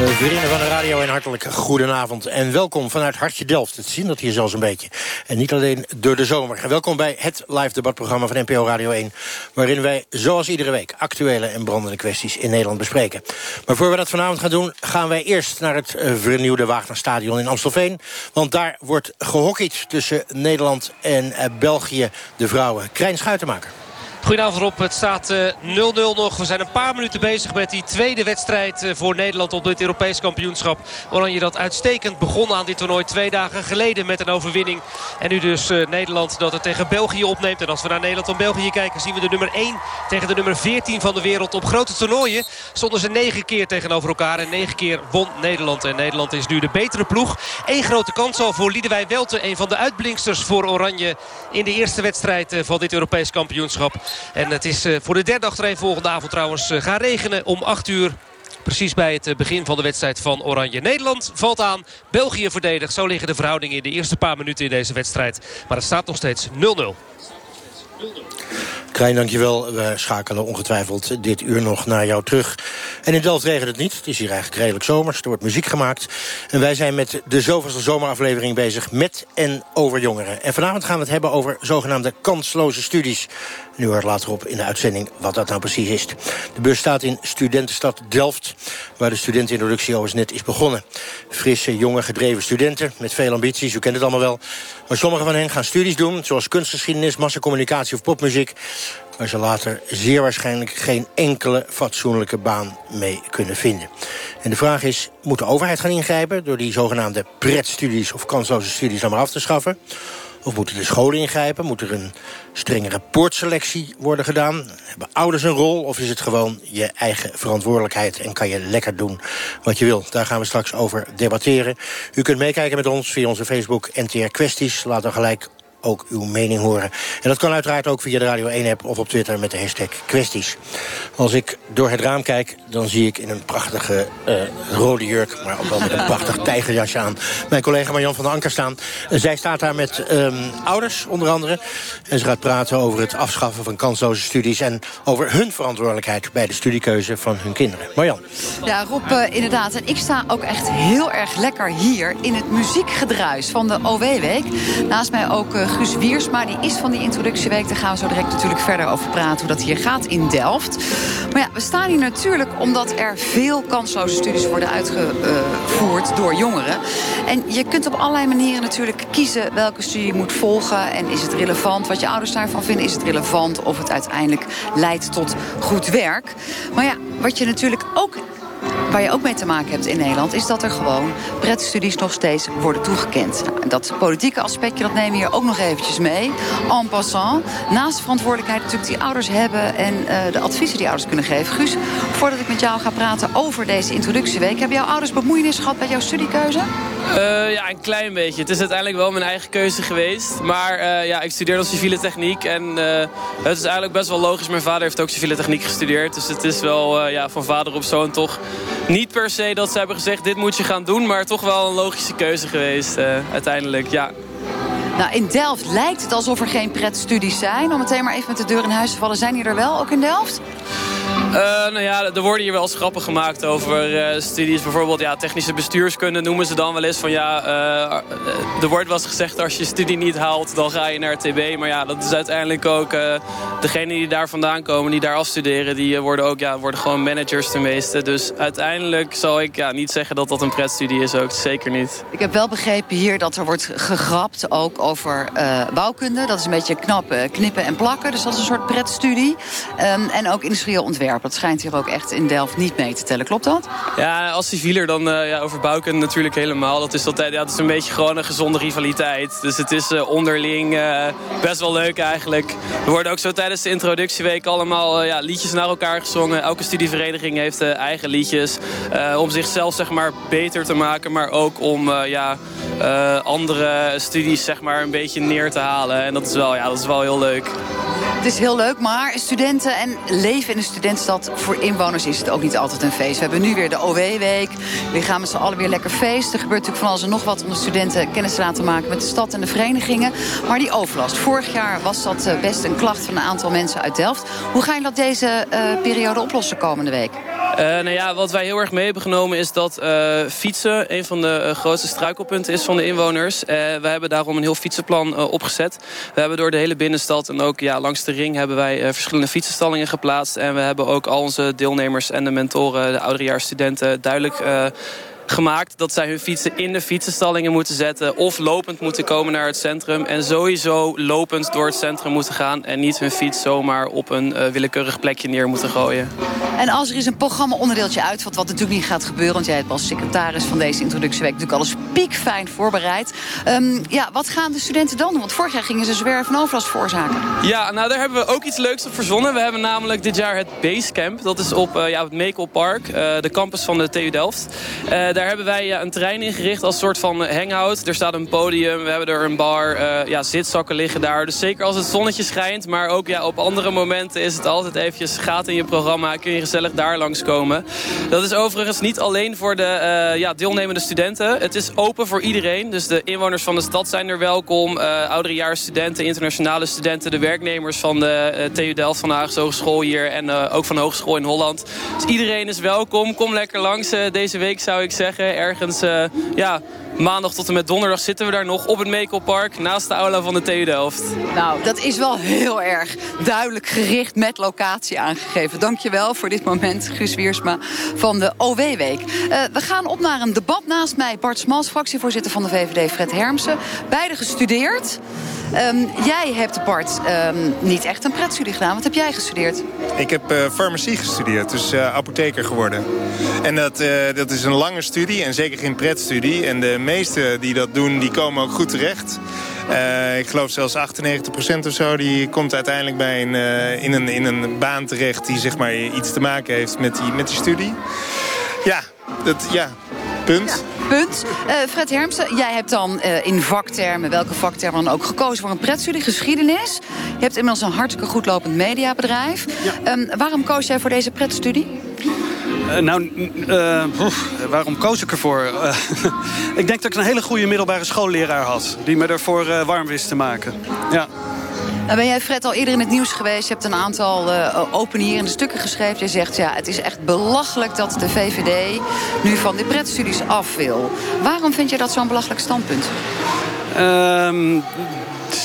Uh, vrienden van de radio, een hartelijk goedenavond en welkom vanuit Hartje Delft. Het zien dat hier zelfs een beetje. En niet alleen door de zomer. Welkom bij het live debatprogramma van NPO Radio 1... waarin wij, zoals iedere week, actuele en brandende kwesties in Nederland bespreken. Maar voor we dat vanavond gaan doen, gaan wij eerst naar het uh, vernieuwde Wagnerstadion in Amstelveen. Want daar wordt gehockeyd tussen Nederland en uh, België, de vrouwen. Krijn Schuitenmaker. Goedenavond Rob, het staat 0-0 uh, nog. We zijn een paar minuten bezig met die tweede wedstrijd uh, voor Nederland op dit Europees kampioenschap. Oranje dat uitstekend begon aan dit toernooi twee dagen geleden met een overwinning. En nu dus uh, Nederland dat het tegen België opneemt. En als we naar Nederland en België kijken zien we de nummer 1 tegen de nummer 14 van de wereld. Op grote toernooien stonden ze negen keer tegenover elkaar. En negen keer won Nederland. En Nederland is nu de betere ploeg. Eén grote kans al voor Liedewij Welte. Een van de uitblinksters voor Oranje in de eerste wedstrijd van dit Europees kampioenschap. En het is voor de derde achtereenvolgende avond trouwens gaan regenen om 8 uur. Precies bij het begin van de wedstrijd van Oranje. Nederland valt aan. België verdedigt. Zo liggen de verhoudingen in de eerste paar minuten in deze wedstrijd. Maar het staat nog steeds 0-0. Krijn, dankjewel. We schakelen ongetwijfeld dit uur nog naar jou terug. En in Delft regent het niet. Het is hier eigenlijk redelijk zomers. Er wordt muziek gemaakt. En wij zijn met de zoveelste zomeraflevering bezig met en over jongeren. En vanavond gaan we het hebben over zogenaamde kansloze studies. Nu hoort later op in de uitzending wat dat nou precies is. De bus staat in studentenstad Delft, waar de studentenintroductie overigens net is begonnen. Frisse, jonge, gedreven studenten met veel ambities, u kent het allemaal wel. Maar sommige van hen gaan studies doen, zoals kunstgeschiedenis, massacommunicatie of popmuziek waar ze later zeer waarschijnlijk geen enkele fatsoenlijke baan mee kunnen vinden. En de vraag is, moet de overheid gaan ingrijpen... door die zogenaamde pretstudies of kansloze studies dan maar af te schaffen? Of moeten de scholen ingrijpen? Moet er een strengere poortselectie worden gedaan? Hebben ouders een rol? Of is het gewoon je eigen verantwoordelijkheid... en kan je lekker doen wat je wil? Daar gaan we straks over debatteren. U kunt meekijken met ons via onze Facebook NTR Kwesties. Laat dan gelijk ook uw mening horen. En dat kan uiteraard ook via de Radio 1-app of op Twitter met de hashtag kwesties. Als ik door het raam kijk, dan zie ik in een prachtige uh, rode jurk... maar ook wel met een prachtig tijgerjasje aan... mijn collega Marjan van der Anker staan. Uh, zij staat daar met um, ouders, onder andere. En ze gaat praten over het afschaffen van kansloze studies... en over hun verantwoordelijkheid bij de studiekeuze van hun kinderen. Marjan. Ja, Rob, uh, inderdaad. En ik sta ook echt heel erg lekker hier... in het muziekgedruis van de OW-week. Naast mij ook Guus Wiersma, die is van die introductieweek. Daar gaan we zo direct natuurlijk verder over praten hoe dat hier gaat in Delft. Maar ja, we staan hier natuurlijk omdat er veel kansloze studies worden uitgevoerd door jongeren. En je kunt op allerlei manieren natuurlijk kiezen welke studie je moet volgen. En is het relevant wat je ouders daarvan vinden? Is het relevant of het uiteindelijk leidt tot goed werk? Maar ja, wat je natuurlijk ook waar je ook mee te maken hebt in Nederland... is dat er gewoon pretstudies nog steeds worden toegekend. En dat politieke aspectje dat nemen we hier ook nog eventjes mee. En passant. Naast de verantwoordelijkheid natuurlijk die ouders hebben... en uh, de adviezen die ouders kunnen geven. Guus, voordat ik met jou ga praten over deze introductieweek... hebben jouw ouders bemoeienis gehad met jouw studiekeuze? Uh, ja, een klein beetje. Het is uiteindelijk wel mijn eigen keuze geweest. Maar uh, ja, ik studeerde civiele techniek. En het is eigenlijk best wel logisch. Mijn vader heeft ook civiele techniek gestudeerd. Dus het is wel ja, van vader op zoon toch niet per se dat ze hebben gezegd... dit moet je gaan doen, maar toch wel een logische keuze geweest uiteindelijk, ja. Nou, in Delft lijkt het alsof er geen pretstudies zijn. Om meteen maar even met de deur in huis te vallen. Zijn die er wel, ook in Delft? Uh, nou ja, er worden hier wel eens grappen gemaakt over uh, studies. Bijvoorbeeld ja, technische bestuurskunde noemen ze dan wel eens van ja, uh, er wordt wel eens gezegd als je studie niet haalt, dan ga je naar TB. Maar ja, dat is uiteindelijk ook degenen die daar vandaan komen, die daar afstuderen, die worden ook ja, worden gewoon managers de meeste. Dus uiteindelijk zal ik ja, niet zeggen dat dat een pretstudie is, ook zeker niet. Ik heb wel begrepen hier dat er wordt gegrapt ook over bouwkunde. Dat is een beetje knappen, knippen en plakken. Dus dat is een soort pretstudie. Um, en ook industrieel ontwerp. Dat schijnt hier ook echt in Delft niet mee te tellen. Klopt dat? Ja, als civieler dan uh, ja, over natuurlijk helemaal. Dat is, altijd, ja, dat is een beetje gewoon een gezonde rivaliteit. Dus het is uh, onderling uh, best wel leuk eigenlijk. Er worden ook zo tijdens de introductieweek allemaal ja, liedjes naar elkaar gezongen. Elke studievereniging heeft eigen liedjes. om zichzelf zeg maar, beter te maken. Maar ook om ja, andere studies zeg maar, een beetje neer te halen. En dat is wel, ja, dat is wel heel leuk. Het is heel leuk, maar studenten en leven in een studentstad Voor inwoners is het ook niet altijd een feest. We hebben nu weer de OW-week. We gaan met z'n allen weer lekker feest. Er gebeurt natuurlijk van alles en nog wat om de studenten kennis te laten maken met de stad en de verenigingen. Maar die overlast. Vorig jaar was dat eh, best een klacht van een aantal mensen uit Delft. Hoe ga je dat deze uh, periode oplossen komende week? Uh, nou ja, wat wij heel erg mee hebben genomen is dat fietsen een van de grootste struikelpunten is van de inwoners. We hebben daarom een heel fietsenplan opgezet. We hebben door de hele binnenstad en ook ja, langs de ring hebben wij verschillende fietsenstallingen geplaatst. En we hebben ook al onze deelnemers en de mentoren, de ouderejaarsstudenten, duidelijk gemaakt dat zij hun fietsen in de fietsenstallingen moeten zetten... of lopend moeten komen naar het centrum. En sowieso lopend door het centrum moeten gaan... en niet hun fiets zomaar op een uh, willekeurig plekje neer moeten gooien. En als er eens een programma-onderdeeltje uitvalt... wat natuurlijk niet gaat gebeuren... want jij hebt als secretaris van deze introductieweek... natuurlijk alles piekfijn voorbereid. Um, ja, wat gaan de studenten dan doen? Want vorig jaar gingen ze zwerven van overlast veroorzaken. Ja, nou daar hebben we ook iets leuks op verzonnen. We hebben namelijk dit jaar het Basecamp. Dat is op uh, ja, het Mekel Park, uh, de campus van de TU Delft daar hebben wij een terrein ingericht als soort van hangout. Er staat een podium, we hebben er een bar, ja, zitzakken liggen daar. Dus zeker als het zonnetje schijnt, maar ook ja, op andere momenten is het altijd eventjes gaat in je programma. Kun je gezellig daar langskomen. Dat is overigens niet alleen voor de ja, deelnemende studenten. Het is open voor iedereen. Dus de inwoners van de stad zijn er welkom. Uh, ouderejaarsstudenten, internationale studenten, de werknemers van de TU Delft van de Haagse Hogeschool hier. En ook van de Hogeschool in Holland. Dus iedereen is welkom. Kom lekker langs deze week zou ik zeggen zeggen. Ergens uh, ja, maandag tot en met donderdag zitten we daar nog op het Mekelpark... naast de aula van de TU Delft. Nou, dat is wel heel erg duidelijk gericht met locatie aangegeven. Dankjewel voor dit moment, Guus Wiersma van de OW-week. Uh, we gaan op naar een debat naast mij. Bart Smals, fractievoorzitter van de VVD, Fred Hermsen. Beide gestudeerd. Um, jij hebt, Bart, um, niet echt een pretstudie gedaan. Wat heb jij gestudeerd? Ik heb uh, farmacie gestudeerd, dus uh, apotheker geworden. En dat, uh, dat is een lange studie en zeker geen pretstudie. En de meesten die dat doen, die komen ook goed terecht. ik geloof zelfs 98% of zo, die komt uiteindelijk bij een, in, een, in een baan terecht... die zeg maar iets te maken heeft met die, met die studie. Ja, dat, ja, punt. Ja, punt. Uh, Fred Hermsen, jij hebt dan uh, in vaktermen, welke vaktermen dan ook, gekozen voor een pretstudie, geschiedenis. Je hebt inmiddels een hartstikke goed lopend mediabedrijf. Ja. Um, waarom koos jij voor deze pretstudie? Uh, nou, uh, oef, waarom koos ik ervoor? Uh, ik denk dat ik een hele goede middelbare schoolleraar had... die me ervoor warm wist te maken. Ja. Nou ben jij, Fred, al eerder in het nieuws geweest. Je hebt een aantal uh, openierende stukken geschreven. Je zegt, ja, het is echt belachelijk dat de VVD nu van de pretstudies af wil. Waarom vind je dat zo'n belachelijk standpunt? Um,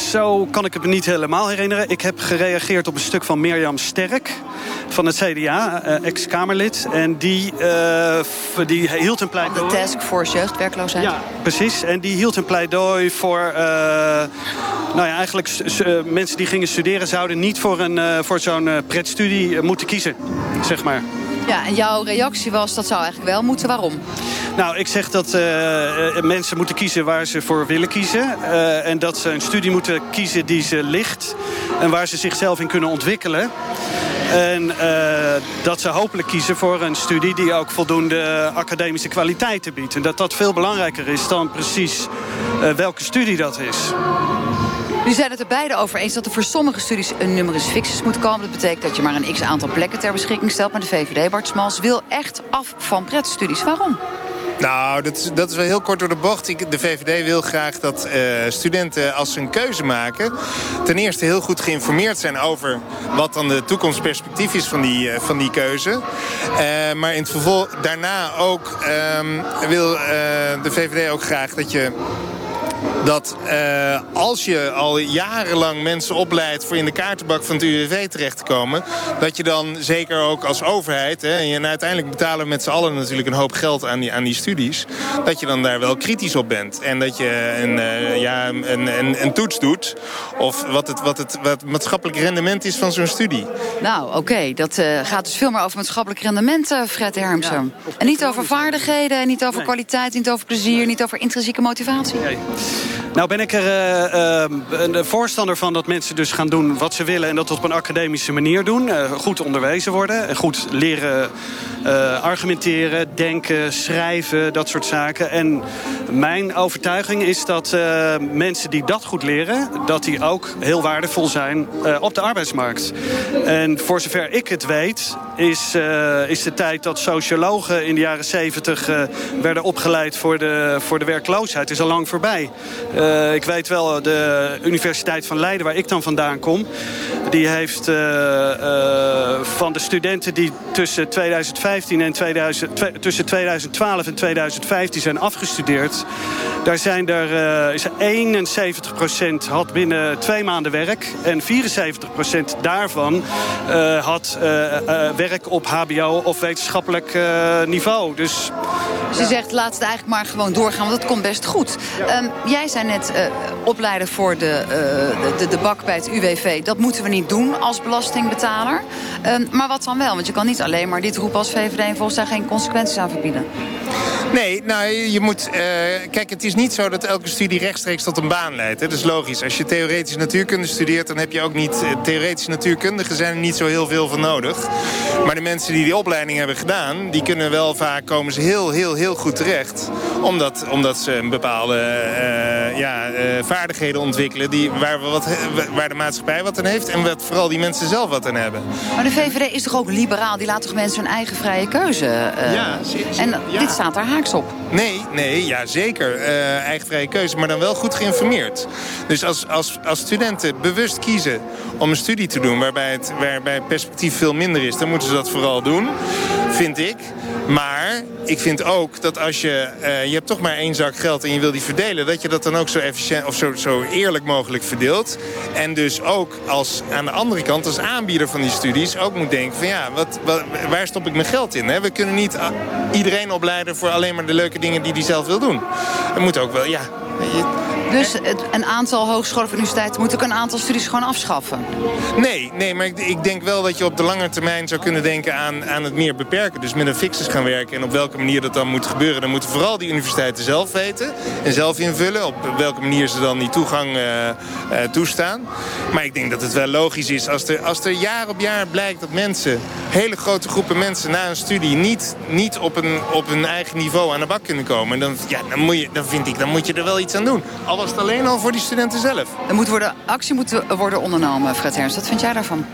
zo kan ik het me niet helemaal herinneren. Ik heb gereageerd op een stuk van Mirjam Sterk van het CDA, uh, ex-Kamerlid. En die, uh, die hield een pleidooi... De Taskforce Jeugdwerkloosheid. Ja, precies. En die hield een pleidooi voor... Uh, nou ja, eigenlijk mensen die gingen studeren... zouden niet voor, een, voor zo'n pretstudie moeten kiezen, zeg maar. Ja, en jouw reactie was dat zou eigenlijk wel moeten. Waarom? Nou, ik zeg dat uh, mensen moeten kiezen waar ze voor willen kiezen. Uh, en dat ze een studie moeten kiezen die ze ligt. En waar ze zichzelf in kunnen ontwikkelen. En dat ze hopelijk kiezen voor een studie die ook voldoende academische kwaliteiten biedt. En dat dat veel belangrijker is dan precies welke studie dat is. Nu zijn het er beide over eens dat er voor sommige studies een numerus fixus moet komen. Dat betekent dat je maar een x-aantal plekken ter beschikking stelt. Maar de VVD, Bart Smals, wil echt af van pretstudies. Waarom? Nou, dat is, dat is wel heel kort door de bocht. De VVD wil graag dat uh, studenten als ze een keuze maken... ten eerste heel goed geïnformeerd zijn over... wat dan de toekomstperspectief is van die, uh, van die keuze. Uh, maar in het vervolg daarna ook um, wil de VVD ook graag dat je dat uh, als je al jarenlang mensen opleidt... voor in de kaartenbak van het UWV terecht te komen... dat je dan zeker ook als overheid... Hè, en uiteindelijk betalen we met z'n allen natuurlijk een hoop geld aan die, aan die studies... dat je dan daar wel kritisch op bent. En dat je een, uh, ja, een, een, een, toets doet... of wat het, wat het, wat het maatschappelijk rendement is van zo'n studie. Nou, oké. Okay. Dat uh, gaat dus veel meer over maatschappelijk rendement, Fred Hermsen. Ja, en niet over vaardigheden, en niet over nee. kwaliteit... niet over plezier, nee. niet over intrinsieke motivatie. Nee. Nou ben ik er uh, een voorstander van dat mensen dus gaan doen wat ze willen... en dat op een academische manier doen. goed onderwezen worden en goed leren argumenteren, denken, schrijven, dat soort zaken. En mijn overtuiging is dat mensen die dat goed leren... dat die ook heel waardevol zijn op de arbeidsmarkt. En voor zover ik het weet is, is de tijd dat sociologen in de jaren 70 werden opgeleid voor de, voor de werkloosheid... is al lang voorbij. Ik weet wel, de Universiteit van Leiden, waar ik dan vandaan kom... die heeft uh, uh, van de studenten die tussen 2015 en 2000, tussen 2012 en 2015 zijn afgestudeerd... daar zijn er, is er 71% had binnen twee maanden werk... en 74% daarvan had werk op hbo of wetenschappelijk niveau. Dus, dus je zegt, laat het eigenlijk maar gewoon doorgaan, want dat komt best goed. Um, jij zei net uh, opleiden voor de, uh, de, de, bak bij het UWV. Dat moeten we niet doen als belastingbetaler. Um, maar wat dan wel? Want je kan niet alleen maar dit roepen als VVD... en volgens daar geen consequenties aan verbieden. Nee, nou, je moet... Uh, kijk, het is niet zo dat elke studie rechtstreeks tot een baan leidt. Hè? Dat is logisch. Als je theoretisch natuurkunde studeert... dan heb je ook niet... Uh, theoretische natuurkundigen zijn er niet zo heel veel van nodig. Maar de mensen die die opleiding hebben gedaan... die kunnen wel vaak komen ze heel, heel, heel goed terecht. Omdat, omdat ze een bepaalde uh, ja, vaardigheden ontwikkelen... Die, waar, we wat, waar de maatschappij wat aan heeft... en wat vooral die mensen zelf wat aan hebben. Maar de VVD is toch ook liberaal? Die laat toch mensen hun eigen vrije keuze? ja, en ja. dit staat daar op. Nee, nee, ja, zeker. Uh, eigen vrije keuze, maar dan wel goed geïnformeerd. Dus als, als, als studenten bewust kiezen om een studie te doen... waarbij het, waarbij perspectief veel minder is, dan moeten ze dat vooral doen, vind ik. Maar ik vind ook dat als je... Uh, je hebt toch maar één zak geld en je wil die verdelen... dat je dat dan ook zo efficiënt of zo, zo eerlijk mogelijk verdeelt. En dus ook als, aan de andere kant als aanbieder van die studies... ook moet denken van ja, wat, waar stop ik mijn geld in? Hè? We kunnen niet iedereen opleiden voor alleen maar de leuke dingen die hij zelf wil doen. Het moet ook wel, ja... Dus een aantal hogescholen of universiteiten moet ook een aantal studies gewoon afschaffen? Nee, nee maar ik, ik, denk wel dat je op de lange termijn zou kunnen denken aan, aan het meer beperken. Dus met een fixus gaan werken en op welke manier dat dan moet gebeuren. Dan moeten vooral die universiteiten zelf weten en zelf invullen op welke manier ze dan die toegang uh, uh, toestaan. Maar ik denk dat het wel logisch is als er, als er jaar op jaar blijkt dat mensen, hele grote groepen mensen na een studie niet, niet op, een, op hun eigen niveau aan de bak kunnen komen. Dan, ja, dan, moet je, dan vind ik, dan moet je er wel iets aan doen het alleen al voor die studenten zelf. Er moet worden, actie moet worden ondernomen, Fred Ernst. Wat vind jij daarvan?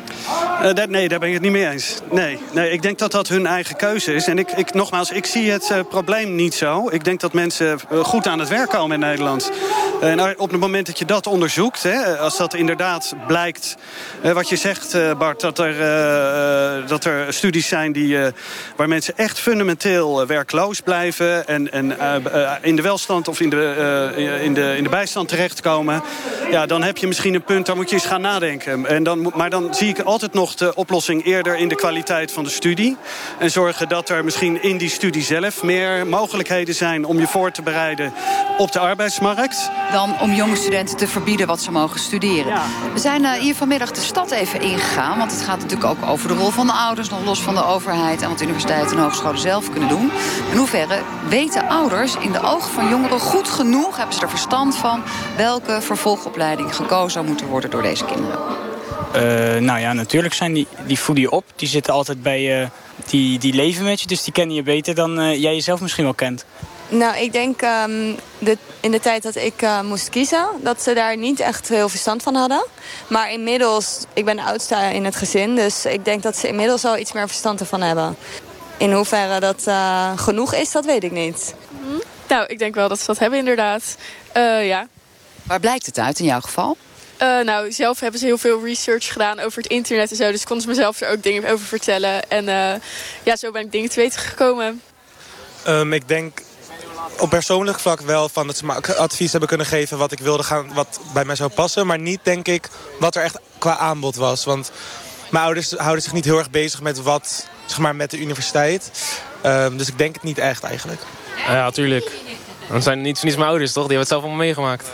Uh, dat, nee, daar ben ik het niet mee eens. Nee, nee, ik denk dat dat hun eigen keuze is. En ik, ik, nogmaals, ik zie het uh, probleem niet zo. Ik denk dat mensen uh, goed aan het werk komen in Nederland. En op het moment dat je dat onderzoekt... Hè, als dat inderdaad blijkt, wat je zegt, Bart... Dat er, dat er studies zijn die, waar mensen echt fundamenteel werkloos blijven... en, en in de welstand of in de, in de, in de bijstand terechtkomen... ja, dan heb je misschien een punt, daar moet je eens gaan nadenken. En dan, maar dan zie ik altijd nog de oplossing eerder in de kwaliteit van de studie. En zorgen dat er misschien in die studie zelf meer mogelijkheden zijn... om je voor te bereiden op de arbeidsmarkt. Dan om jonge studenten te verbieden wat ze mogen studeren. We zijn uh, hier vanmiddag de stad even ingegaan. Want het gaat natuurlijk ook over de rol van de ouders... nog los van de overheid en wat universiteiten en hogescholen zelf kunnen doen. In hoeverre weten ouders in de ogen van jongeren goed genoeg... hebben ze er verstand van welke vervolgopleiding gekozen zou moeten worden door deze kinderen? Uh, nou ja, natuurlijk zijn die, die voeden je op. Die zitten altijd bij je, die, die leven met je. Dus die kennen je beter dan uh, jij jezelf misschien wel kent. Nou, ik denk um, de, in de tijd dat ik uh, moest kiezen... dat ze daar niet echt heel verstand van hadden. Maar inmiddels, ik ben de oudste in het gezin... dus ik denk dat ze inmiddels al iets meer verstand ervan hebben. In hoeverre dat genoeg is, dat weet ik niet. Nou, ik denk wel dat ze dat hebben inderdaad. ja. Waar blijkt het uit in jouw geval? Uh, nou, zelf hebben ze heel veel research gedaan over het internet en zo. Dus konden ze mezelf er ook dingen over vertellen. En uh, ja, zo ben ik dingen te weten gekomen. Um, ik denk op persoonlijk vlak wel van dat ze me advies hebben kunnen geven... wat ik wilde gaan, wat bij mij zou passen. Maar niet, denk ik, wat er echt qua aanbod was. Want mijn ouders houden zich niet heel erg bezig met wat, zeg maar, met de universiteit. Um, dus ik denk het niet echt eigenlijk. Ja, natuurlijk. Dan zijn niet van niets mijn ouders, toch? Die hebben het zelf allemaal meegemaakt.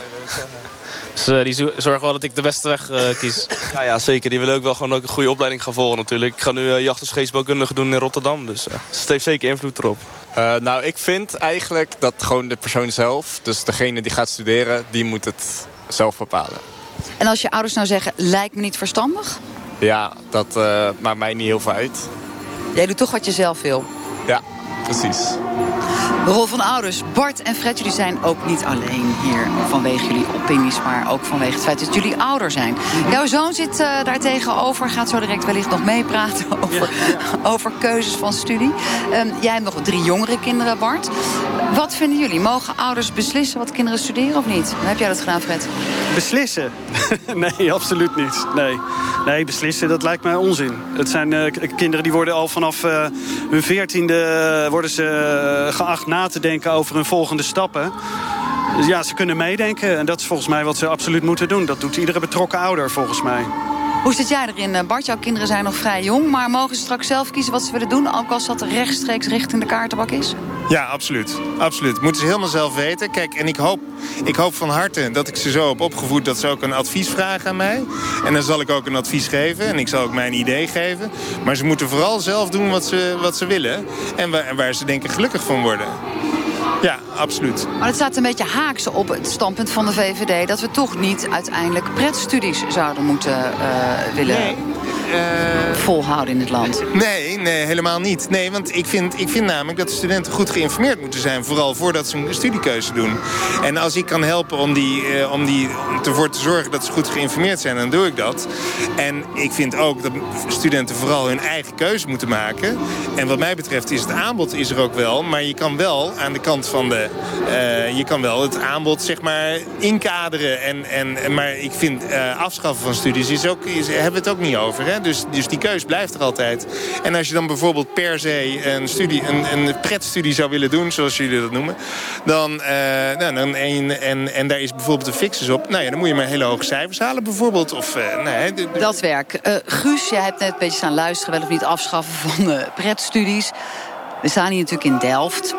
Dus uh, die zorgen wel dat ik de beste weg uh, kies. Ja, ja, zeker. Die willen ook wel gewoon ook een goede opleiding gaan volgen natuurlijk. Ik ga nu uh, jacht- en scheepsbouwkundige doen in Rotterdam. Dus het heeft zeker invloed erop. Eh, nou, ik vind eigenlijk dat gewoon de persoon zelf, dus degene die gaat studeren, die moet het zelf bepalen. En als je ouders nou zeggen, lijkt me niet verstandig? Ja, dat eh, maakt mij niet heel veel uit. Jij doet toch wat je zelf wil? Ja, precies. De rol van ouders. Bart en Fred, jullie zijn ook niet alleen hier vanwege jullie opinies... maar ook vanwege het feit dat jullie ouder zijn. Jouw zoon zit uh, daar tegenover, gaat zo direct wellicht nog meepraten... over, over keuzes van studie. Um, jij hebt nog drie jongere kinderen, Bart. Wat vinden jullie? Mogen ouders beslissen wat kinderen studeren of niet? Hoe heb jij dat gedaan, Fred? Beslissen? nee, absoluut niet. Nee. nee, beslissen, dat lijkt mij onzin. Het zijn uh, kinderen die worden al vanaf uh, hun veertiende... worden ze geacht na te denken over hun volgende stappen. Ja, ze kunnen meedenken. En dat is volgens mij wat ze absoluut moeten doen. Dat doet iedere betrokken ouder volgens mij. Hoe zit jij erin, Bart? Jouw kinderen zijn nog vrij jong... maar mogen ze straks zelf kiezen wat ze willen doen... ook als dat rechtstreeks richting de kaartenbak is? Ja, absoluut. absoluut. Moeten ze helemaal zelf weten. Kijk, en ik hoop, ik hoop van harte dat ik ze zo heb opgevoed... dat ze ook een advies vragen aan mij. En dan zal ik ook een advies geven. En ik zal ook mijn idee geven. Maar ze moeten vooral zelf doen wat ze, wat ze willen. En waar, waar ze denken gelukkig van worden. Ja, absoluut. Maar het staat een beetje haaks op het standpunt van de VVD... dat we toch niet uiteindelijk pretstudies zouden moeten uh, willen... Nee. Uh, volhouden in het land? Nee, nee, helemaal niet. Nee, want ik vind, ik vind namelijk dat de studenten goed geïnformeerd moeten zijn. Vooral voordat ze een studiekeuze doen. En als ik kan helpen om, die, uh, om, die, om ervoor te zorgen dat ze goed geïnformeerd zijn, dan doe ik dat. En ik vind ook dat studenten vooral hun eigen keuze moeten maken. En wat mij betreft is het aanbod is er ook wel. Maar je kan wel aan de kant van de... Uh, je kan wel het aanbod zeg maar inkaderen. En, en, maar ik vind afschaffen van studies is ook, is, hebben we het ook niet over. Hè? Dus, dus die keus blijft er altijd. En als je dan bijvoorbeeld per se een, studie, een, een pretstudie zou willen doen... zoals jullie dat noemen... Dan, uh, nou, dan en, en, en daar is bijvoorbeeld een fixus op... Nou ja, dan moet je maar hele hoge cijfers halen bijvoorbeeld. Of, nee, de... Dat werk. Guus, jij hebt net een beetje staan luisteren... wel of niet afschaffen van pretstudies. We staan hier natuurlijk in Delft...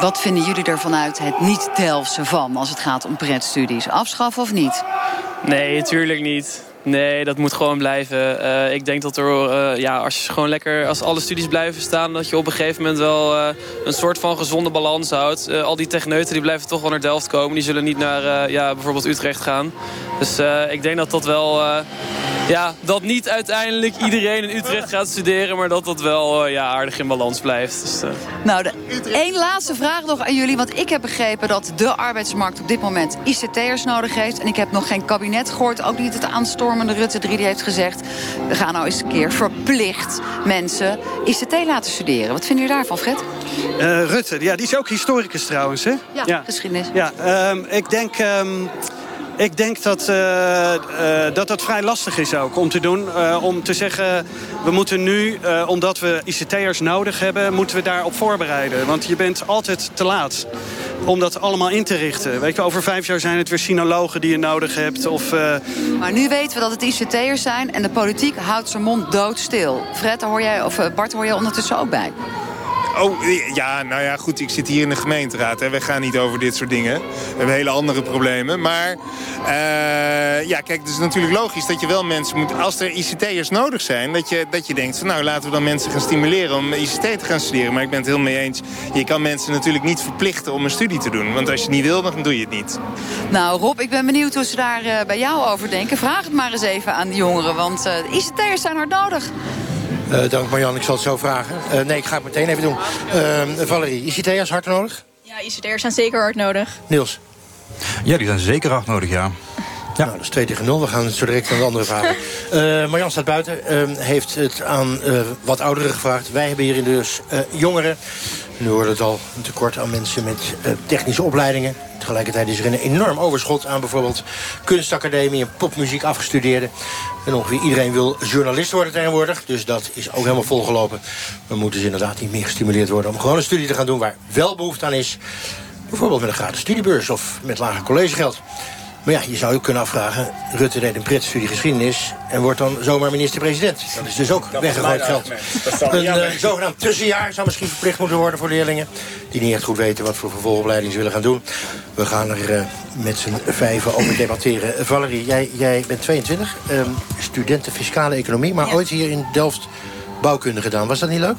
Wat vinden jullie ervan uit het niet-Delftse van als het gaat om pretstudies? Afschaffen of niet? Nee, natuurlijk niet. Nee, dat moet gewoon blijven. Uh, ik denk dat er, uh, ja, als je gewoon lekker, als alle studies blijven staan, dat je op een gegeven moment wel uh, een soort van gezonde balans houdt. al die techneuten die blijven toch wel naar Delft komen. Die zullen niet naar ja, bijvoorbeeld Utrecht gaan. Dus ik denk dat dat wel, ja, dat niet uiteindelijk iedereen in Utrecht gaat studeren, maar dat dat wel ja, aardig in balans blijft. Dus, nou, één laatste vraag nog aan jullie, want ik heb begrepen dat de arbeidsmarkt op dit moment ICT'ers nodig heeft. En ik heb nog geen kabinet gehoord, ook niet het aanstormen de Rutte 3 die heeft gezegd... we gaan nou eens een keer verplicht mensen ICT laten studeren. Wat vinden jullie daarvan, Fred? Uh, Rutte, ja, die is ook historicus trouwens, hè? Ja, ja. geschiedenis. Ja, um, ik denk... Um, ik denk dat, uh, uh, dat dat vrij lastig is ook om te doen. Uh, om te zeggen, we moeten nu, omdat we ICT'ers nodig hebben... moeten we daarop voorbereiden. Want je bent altijd te laat om dat allemaal in te richten. Weet je, over vijf jaar zijn het weer sinologen die je nodig hebt. Of, Maar nu weten we dat het ICT'ers zijn... en de politiek houdt zijn mond doodstil. Fred, hoor jij, of Bart, hoor jij ondertussen ook bij? Oh, ja, nou ja, goed, ik zit hier in de gemeenteraad. Hè. We gaan niet over dit soort dingen. We hebben hele andere problemen. Maar uh, ja, kijk, het is natuurlijk logisch dat je wel mensen moet... Als er ICT'ers nodig zijn, dat je, dat je denkt... Van, nou, laten we dan mensen gaan stimuleren om ICT te gaan studeren. Maar ik ben het heel mee eens. Je kan mensen natuurlijk niet verplichten om een studie te doen. Want als je het niet wil, dan doe je het niet. Nou, Rob, ik ben benieuwd hoe ze daar uh, bij jou over denken. Vraag het maar eens even aan de jongeren, want uh, ICT'ers zijn hard nodig. Uh, dank Marjan, ik zal het zo vragen. Uh, nee, ik ga het meteen even doen. Uh, Valerie, ICT'ers hard nodig? Ja, ICT'ers zijn zeker hard nodig. Niels? Ja, die zijn zeker hard nodig, ja. Ja. Nou, dat is 2 tegen 0. We gaan zo direct naar de andere vragen. Uh, Marjan staat buiten. Uh, heeft het aan uh, wat ouderen gevraagd. Wij hebben hierin dus jongeren. Nu wordt het al een tekort aan mensen met technische opleidingen. Tegelijkertijd is er een enorm overschot aan bijvoorbeeld kunstacademie en popmuziek afgestudeerden. En ongeveer iedereen wil journalist worden tegenwoordig. Dus dat is ook helemaal volgelopen. We moeten dus inderdaad niet meer gestimuleerd worden om gewoon een studie te gaan doen waar wel behoefte aan is. Bijvoorbeeld met een gratis studiebeurs of met lager collegegeld. Maar ja, je zou ook kunnen afvragen... Rutte deed een pretstudie geschiedenis... en wordt dan zomaar minister-president. Dat is dus ook weggegooid geld. Een uh, zogenaamd tussenjaar zou misschien verplicht moeten worden voor leerlingen... die niet echt goed weten wat voor vervolgopleiding ze willen gaan doen. We gaan er uh, met z'n vijven over debatteren. Valerie, jij, jij bent 22, um, studenten fiscale economie... maar ja. ooit hier in Delft bouwkunde gedaan. Was dat niet leuk?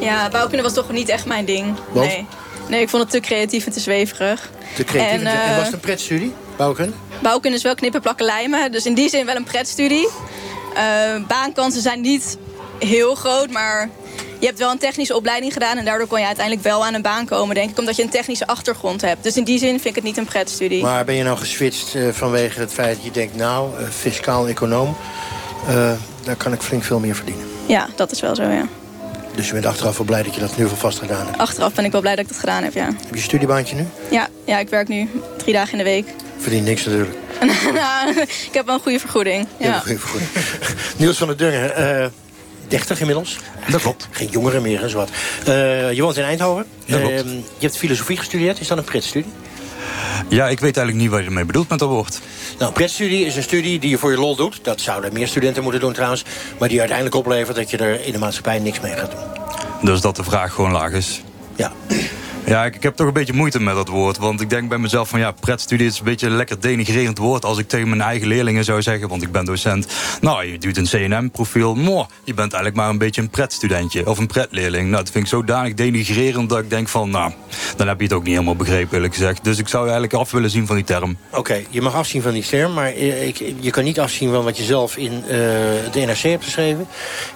Ja, bouwkunde was toch niet echt mijn ding. Want? Nee. nee, ik vond het te creatief en te zweverig. Te creatief. En, eh, was het een pretstudie, bouwkunde? Bouwkunde is wel knippen, plakken, lijmen. Dus in die zin wel een pretstudie. Eh, baankansen zijn niet heel groot, maar je hebt wel een technische opleiding gedaan... en daardoor kon je uiteindelijk wel aan een baan komen, denk ik... omdat je een technische achtergrond hebt. Dus in die zin vind ik het niet een pretstudie. Maar ben je nou geswitcht eh, vanwege het feit dat je denkt... nou, eh, fiscaal econoom, eh, daar kan ik flink veel meer verdienen. Ja, dat is wel zo, ja. Dus je bent achteraf wel blij dat je dat nu vast gedaan hebt. Achteraf ben ik wel blij dat ik dat gedaan heb, ja. Heb je een studiebaantje nu? Ja, ja ik werk nu drie dagen in de week. Verdien niks natuurlijk. Nou, ik heb wel een goede vergoeding. Ja. Ja. Goeie vergoeding. Niels van der Dungen, eh 30 inmiddels. Dat klopt. Geen jongere meer en zo wat. Eh, je woont in Eindhoven. Dat klopt. Eh, je hebt filosofie gestudeerd. Is dat een pretstudie? Ja, ik weet eigenlijk niet wat je ermee bedoelt met dat woord. Nou, pretstudie is een studie die je voor je lol doet. Dat zouden meer studenten moeten doen trouwens. Maar die uiteindelijk oplevert dat je er in de maatschappij niks mee gaat doen. Dus dat de vraag gewoon laag is. Ja. Ja, ik, ik heb toch een beetje moeite met dat woord. Want ik denk bij mezelf van ja, pretstudie is een beetje een lekker denigrerend woord... als ik tegen mijn eigen leerlingen zou zeggen, want ik ben docent... nou, je doet een CNM-profiel, mooi, je bent eigenlijk maar een beetje een pretstudentje... of een pretleerling. Nou, dat vind ik zodanig denigrerend dat ik denk van... nou, dan heb je het ook niet helemaal begrepen, eerlijk gezegd. Dus ik zou eigenlijk af willen zien van die term. Oké, je mag afzien van die term, maar eh, ik, je kan niet afzien van wat je zelf in eh, de NRC hebt geschreven.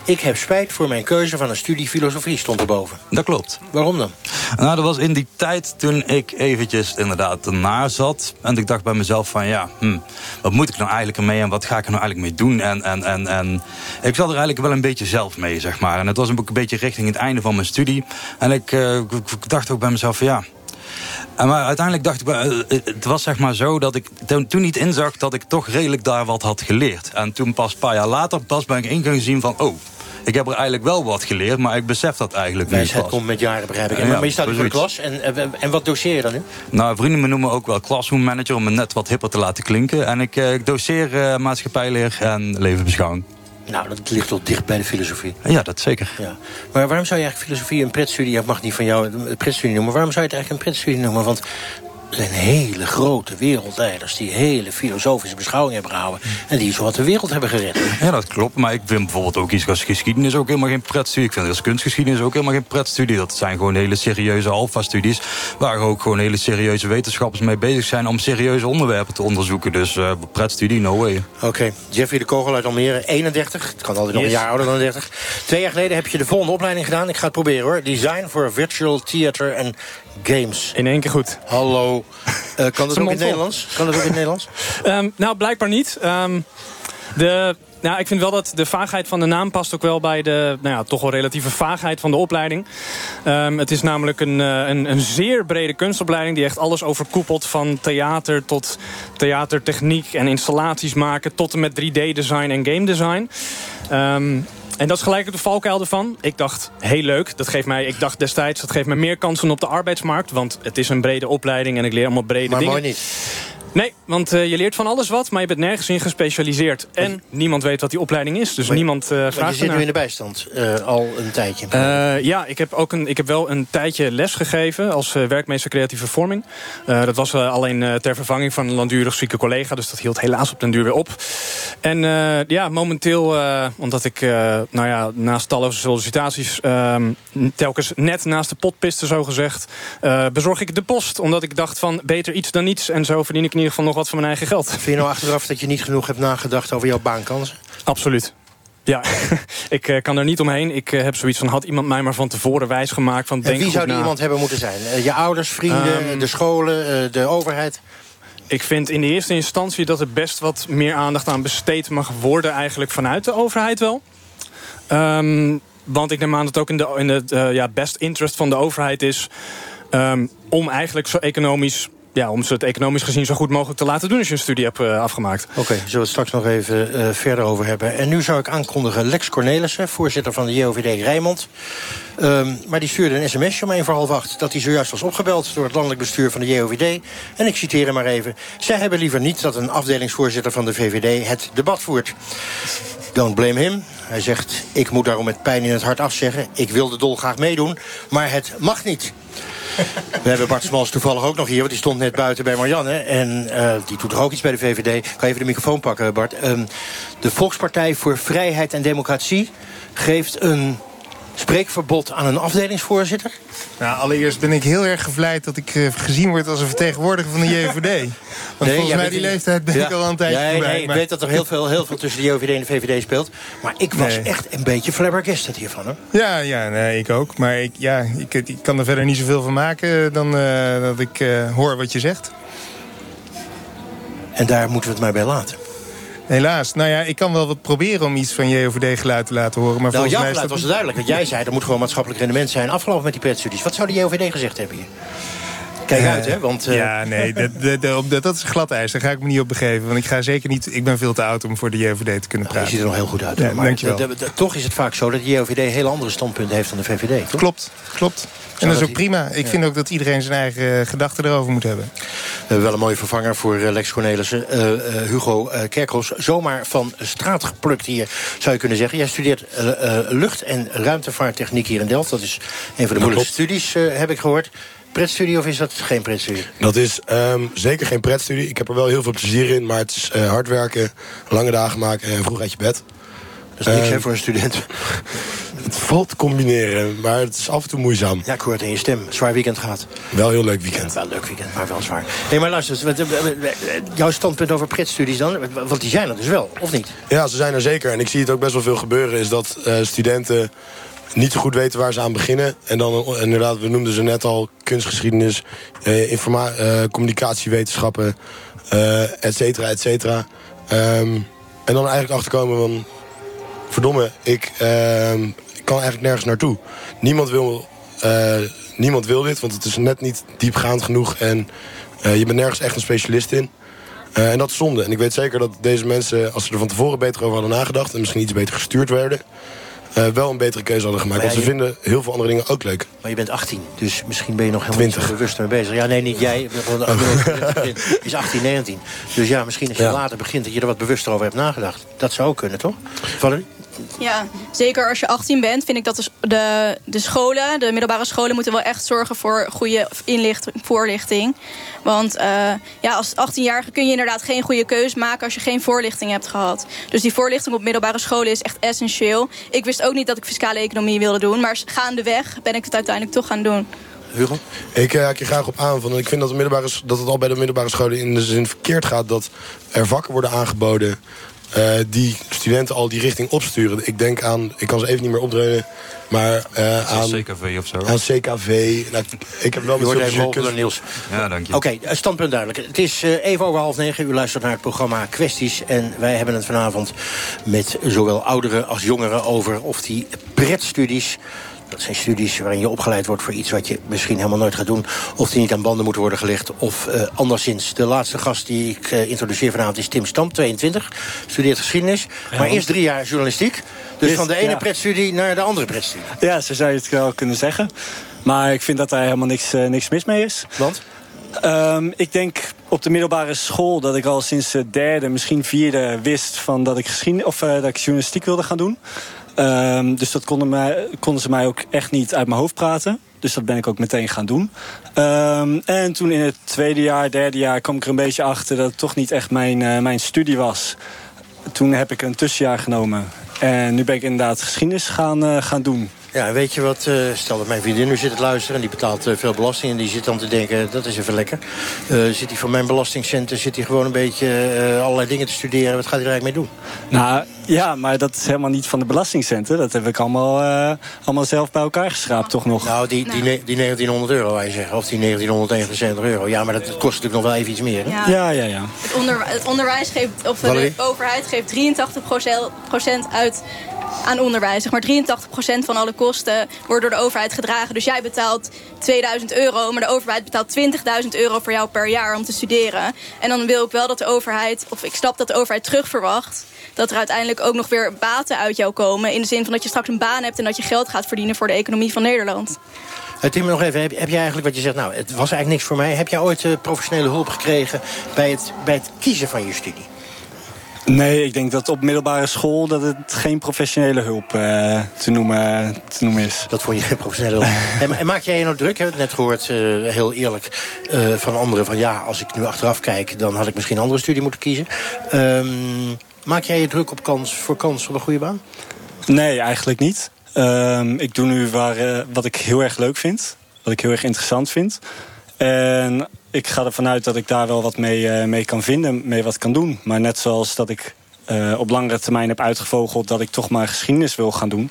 Ik heb spijt voor mijn keuze van een studie filosofie, stond erboven. Dat klopt. Waarom dan? Nou, dat was in die tijd toen ik eventjes inderdaad ernaar zat. En ik dacht bij mezelf van ja, hm, wat moet ik nou eigenlijk ermee en wat ga ik er nou eigenlijk mee doen? En, en, en, en ik zat er eigenlijk wel een beetje zelf mee, zeg maar. En het was een beetje richting het einde van mijn studie. En ik, eh, ik, dacht ook bij mezelf van ja... En maar uiteindelijk dacht ik, bij- eh, het was zeg maar zo dat ik toen, niet inzag dat ik toch redelijk daar wat had geleerd. En toen pas een paar jaar later pas ben ik in gaan zien van, oh, ik heb er eigenlijk wel wat geleerd, maar ik besef dat eigenlijk niet. Pas. komt met jaren, begrijp ik. Ja, maar, je staat voor de klas. En, en, wat doseer je dan nu? Nou, vrienden me noemen ook wel classroom manager om het net wat hipper te laten klinken. En ik, eh, ik doseer eh, maatschappijleer en levensbeschouwing. Nou, dat ligt toch dicht bij de filosofie. Ja, dat zeker. Ja. Maar waarom zou je eigenlijk filosofie een pretstudie... ik mag niet van jou een pretstudie noemen... waarom zou je het eigenlijk een pretstudie noemen? Want zijn hele grote wereldleiders... die hele filosofische beschouwing hebben gehouden... en die zowat de wereld hebben gered. Ja, dat klopt. Maar ik vind bijvoorbeeld ook iets als geschiedenis ook helemaal geen pretstudie. Ik vind als kunstgeschiedenis ook helemaal geen pretstudie. Dat zijn gewoon hele serieuze alfa-studies... waar ook gewoon hele serieuze wetenschappers mee bezig zijn... om serieuze onderwerpen te onderzoeken. Dus eh pretstudie, no way. Oké, Jeffrey de Kogel uit Almere, 31. Het kan altijd nog Yes. een jaar ouder dan 30. Twee jaar geleden heb je de volgende opleiding gedaan. Ik ga het proberen hoor. Design voor Virtual Theater en Games. In één keer goed. Hallo. Eh, kan dat ook in het. Nederlands? Kan dat ook in het Nederlands? Nou, blijkbaar niet. Ehm, de, nou, ik vind wel dat de vaagheid van de naam past ook wel bij de nou ja, toch wel relatieve vaagheid van de opleiding. Ehm, het is namelijk een, eh, een, een zeer brede kunstopleiding die echt alles overkoepelt. Van theater tot theatertechniek en installaties maken tot en met 3D-design en game design. Ehm, en dat is gelijk de valkuil ervan. Ik dacht, heel leuk. Dat geeft mij, ik dacht destijds, dat geeft mij meer kansen op de arbeidsmarkt. Want het is een brede opleiding en ik leer allemaal brede Maar dingen. mooi niet. Nee, want eh, je leert van alles wat, maar je bent nergens in gespecialiseerd. En niemand weet wat die opleiding is, dus Maar- niemand Want vraagt je zit nu in de bijstand, eh, al een tijdje. Ja, ik heb, ook een, ik heb wel een tijdje les gegeven als werkmeester creatieve vorming. Dat was alleen ter vervanging van een langdurig zieke collega. Dus dat hield helaas op den duur weer op. En ja, momenteel, omdat ik nou ja, naast talloze sollicitaties... ehm, telkens net naast de pot piste, zo gezegd... bezorg ik de post. Omdat ik dacht van beter iets dan niets. En zo verdien ik in ieder geval nog wat van mijn eigen geld. Vind je nou achteraf dat je niet genoeg hebt nagedacht over jouw baankansen? Absoluut. Ja, ik eh, kan er niet omheen. Ik eh, heb zoiets van, had iemand mij maar van tevoren wijsgemaakt... van En denk wie goed zou die na. iemand hebben moeten zijn? Eh, je ouders, vrienden, Ehm, de scholen, de overheid? Ik vind in de eerste instantie dat er best wat meer aandacht aan besteed mag worden... eigenlijk vanuit de overheid wel. Ehm, want ik neem aan dat het ook in de, in de ja, best interest van de overheid is... ehm, om eigenlijk zo economisch... Ja, om ze het economisch gezien zo goed mogelijk te laten doen... als je een studie hebt eh, afgemaakt. Oké, zullen we het straks nog even eh, verder over hebben. En nu zou ik aankondigen Lex Cornelissen, voorzitter van de JOVD Rijnmond. Ehm, maar die stuurde een sms'je om één voor half acht... dat hij zojuist was opgebeld door het landelijk bestuur van de JOVD. En ik citeer hem maar even. Zij hebben liever niet dat een afdelingsvoorzitter van de VVD het debat voert. Don't blame him. Hij zegt, ik moet daarom met pijn in het hart afzeggen. Ik wil de dol graag meedoen, maar het mag niet. We hebben Bart Smals toevallig ook nog hier, want die stond net buiten bij Marianne. En eh, die doet toch ook iets bij de VVD. Kan even de microfoon pakken, Bart? Ehm, de Volkspartij voor Vrijheid en Democratie geeft een Spreekverbod aan een afdelingsvoorzitter? Nou, allereerst ben ik heel erg gevleid dat ik eh, gezien word als een vertegenwoordiger van de JVD. Want volgens mij die leeftijd ben ik al een tijdje nee, voorbij. Nee, ik weet dat er heel veel, heel veel tussen de JOVD en de VVD speelt. Maar ik was Nee. echt een beetje flabbergasted hiervan. Hoor. Ja, ja nee, ik ook. Maar ik, ja, ik, ik kan er verder niet zoveel van maken dan eh, dat ik eh, hoor wat je zegt. En daar moeten we het maar bij laten. Helaas. Nou ja, ik kan wel wat proberen om iets van JOVD-geluid te laten horen. Maar nou, volgens jouw mij geluid dat was duidelijk. Want jij zei, er moet gewoon maatschappelijk rendement zijn. Afgelopen met die petstudies. Wat zou de JOVD gezegd hebben hier? Kijk uit, hè? Want, eh, Ja, nee, dat, dat, dat, is glad ijs. Daar ga ik me niet op begeven. Want ik ga zeker niet... Ik ben veel te oud om voor de JOVD te kunnen je praten. ziet er nog heel goed uit. Ja, maar dankjewel. toch is het vaak zo dat de JOVD hele andere standpunten heeft dan de VVD. Toch? Klopt, klopt. En dat is ook prima. Ik Ja. vind ook dat iedereen zijn eigen eh, gedachten erover moet hebben. We hebben wel een mooie vervanger voor eh, Lex Cornelissen. Eh, eh, Hugo eh Kerkhoffs, zomaar van straat geplukt hier, zou je kunnen zeggen. Jij studeert lucht- en ruimtevaarttechniek hier in Delft. Dat is een van de moeilijkste studies, heb ik gehoord. Pretstudie of is dat geen pretstudie? Dat is ehm, zeker geen pretstudie. Ik heb er wel heel veel plezier in, maar het is eh, hard werken, lange dagen maken en vroeg uit je bed. Dat is niks hè, voor een student. Het valt te combineren, maar het is af en toe moeizaam. Ja, ik hoor het in je stem. Zwaar weekend gehad. Wel heel leuk weekend. Wel een leuk weekend, maar wel zwaar. Nee, maar luister, jouw standpunt over pretstudies dan? Want die zijn er dus wel, of niet? Ja, ze zijn er zeker. En ik zie het ook best wel veel gebeuren. Is dat eh, studenten niet zo goed weten waar ze aan beginnen. En dan eh, inderdaad, we noemden ze net al, kunstgeschiedenis, eh, informa- eh, communicatiewetenschappen, eh et cetera, et cetera. Ehm, en dan eigenlijk achterkomen van, verdomme, ik, ehm, ik kan eigenlijk nergens naartoe. Niemand wil, eh, niemand wil dit, want het is net niet diepgaand genoeg. En eh, je bent nergens echt een specialist in. Eh, en dat is zonde. En ik weet zeker dat deze mensen, als ze er van tevoren beter over hadden nagedacht... en misschien iets beter gestuurd werden... wel een betere keuze hadden gemaakt. Want ze vinden heel veel andere dingen ook leuk. Maar je bent 18, dus misschien ben je nog helemaal niet 20. zo bewust mee bezig. Ja, nee, niet jij. begint, is 18, 19. Dus ja, misschien als je Ja. later begint... dat je er wat bewuster over hebt nagedacht. Dat zou ook kunnen, toch? Valerie? Ja, zeker als je 18 bent, vind ik dat de, de, de scholen, de middelbare scholen, moeten wel echt zorgen voor goede inlichting, voorlichting. Want eh, ja, als 18-jarige kun je inderdaad geen goede keus maken als je geen voorlichting hebt gehad. Dus die voorlichting op middelbare scholen is echt essentieel. Ik wist ook niet dat ik fiscale economie wilde doen, maar gaandeweg ben ik het uiteindelijk toch gaan doen. Hugo? Ik eh, haak je graag op aan. Van, ik vind dat, de middelbare, dat het al bij de middelbare scholen in de zin verkeerd gaat... dat er vakken worden aangeboden eh, die studenten al die richting opsturen. Ik denk aan, ik kan ze even niet meer opdreunen... maar eh, aan, CKV of zo. aan CKV. Nou, ik heb wel met even geholpen door Niels. Ja, dank je. Oké, eh, standpunt duidelijk. Het is eh, even over half negen. U luistert naar het programma Kwesties. En wij hebben het vanavond met zowel ouderen als jongeren over of die pretstudies. Dat zijn studies waarin je opgeleid wordt voor iets wat je misschien helemaal nooit gaat doen. Of die niet aan banden moeten worden gelegd. Of eh, anderszins. De laatste gast die ik eh, introduceer vanavond is Tim Stam, 22. Studeert geschiedenis. Maar eerst drie jaar journalistiek. Dus van de ene ja. pretstudie naar de andere pretstudie. Ja, zo zou je het wel kunnen zeggen. Maar ik vind dat daar helemaal niks, eh, niks mis mee is. Want? Ehm, ik denk op de middelbare school dat ik al sinds de derde, misschien vierde wist van dat ik geschiedenis of dat ik journalistiek wilde gaan doen. Ehm, dus dat konden, konden ze mij ook echt niet uit mijn hoofd praten. Dus dat ben ik ook meteen gaan doen. Ehm, en toen in het tweede jaar, derde jaar kwam ik er een beetje achter dat het toch niet echt mijn, eh, mijn studie was. Toen heb ik een tussenjaar genomen. En nu ben ik inderdaad geschiedenis gaan, eh, gaan doen. Ja, en weet je wat? eh, stel dat mijn vriendin nu zit te luisteren... en die betaalt eh, veel belasting... en die zit dan te denken, dat is even lekker. Eh, zit hij van mijn belastingcenten... zit hij gewoon een beetje eh, allerlei dingen te studeren. Wat gaat hij er eigenlijk mee doen? Nou ja, maar dat is helemaal niet van de belastingcenten. Dat heb ik allemaal, eh, allemaal zelf bij elkaar geschraapt, toch nog? Nou, die, die, ne- die 1900 euro, wij zeggen. Of die 1979 euro. Ja, maar dat kost natuurlijk nog wel even iets meer. Hè? Ja. Ja, ja, ja. Het, onder, het onderwijs geeft, of Valerie? de overheid geeft 83% uit aan onderwijs. Maar 83% van alle kosten worden door de overheid gedragen. Dus jij betaalt 2000 euro, maar de overheid betaalt 20.000 euro voor jou per jaar om te studeren. En dan wil ik wel dat de overheid, of ik snap dat de overheid terug verwacht dat er uiteindelijk ook nog weer baten uit jou komen. In de zin van dat je straks een baan hebt en dat je geld gaat verdienen voor de economie van Nederland. Eh, Tim, nog even. Heb, heb jij eigenlijk wat je zegt... nou, het was eigenlijk niks voor mij. Heb jij ooit eh, professionele hulp gekregen... Bij het, bij het kiezen van je studie? Nee, ik denk dat op middelbare school dat het geen professionele hulp eh, te, noemen, te noemen is. Dat vond je geen professionele hulp. en, en maak jij je nou druk? Hè? Net gehoord, eh, heel eerlijk, eh, van anderen... van ja, als ik nu achteraf kijk... dan had ik misschien een andere studie moeten kiezen. Ehm, maak jij je druk op kans, voor kans op een goede baan? Nee, eigenlijk niet. Ehm, ik doe nu waar, wat ik heel erg leuk vind. Wat ik heel erg interessant vind. En ik ga ervan uit dat ik daar wel wat mee, eh, mee kan vinden, mee wat kan doen. Maar net zoals dat ik eh, op langere termijn heb uitgevogeld dat ik toch maar geschiedenis wil gaan doen,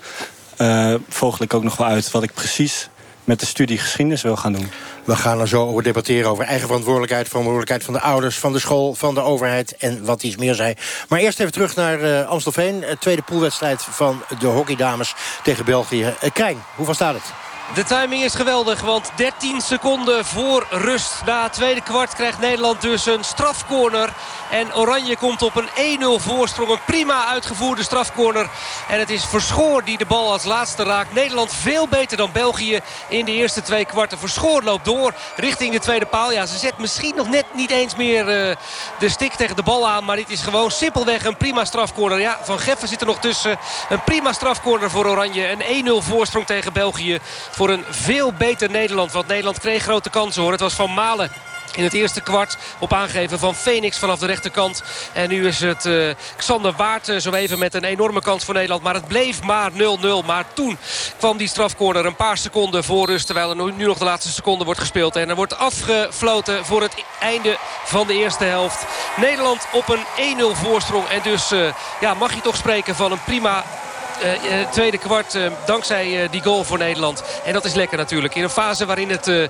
eh, vogel ik ook nog wel uit wat ik precies met de studie geschiedenis wil gaan doen. We gaan er zo over debatteren over eigen verantwoordelijkheid... verantwoordelijkheid van de ouders, van de school, van de overheid... en wat iets meer zei. Maar eerst even terug naar uh, Amstelveen. Uh, tweede poolwedstrijd van de hockeydames tegen België. Uh, Krijn, hoeveel staat het? De timing is geweldig, want 13 seconden voor rust. Na het tweede kwart krijgt Nederland dus een strafcorner. En Oranje komt op een 1-0 voorsprong. Een prima uitgevoerde strafcorner. En het is Verschoor die de bal als laatste raakt. Nederland veel beter dan België in de eerste twee kwarten. Verschoor loopt door richting de tweede paal. Ja, ze zet misschien nog net niet eens meer uh, de stik tegen de bal aan. Maar dit is gewoon simpelweg een prima strafcorner. Ja, Van Geffen zit er nog tussen. Een prima strafcorner voor Oranje. Een 1-0 voorsprong tegen België voor een veel beter Nederland. Want Nederland kreeg grote kansen hoor. Het was Van Malen in het eerste kwart op aangeven van Phoenix vanaf de rechterkant. En nu is het uh, Xander Waart zo even met een enorme kans voor Nederland. Maar het bleef maar 0-0. Maar toen kwam die strafcorner een paar seconden voor rust. Terwijl er nu nog de laatste seconde wordt gespeeld. En er wordt afgefloten voor het einde van de eerste helft. Nederland op een 1-0 voorsprong. En dus uh, ja, mag je toch spreken van een prima uh, tweede kwart uh, dankzij die goal voor Nederland. En dat is lekker natuurlijk. In een fase waarin het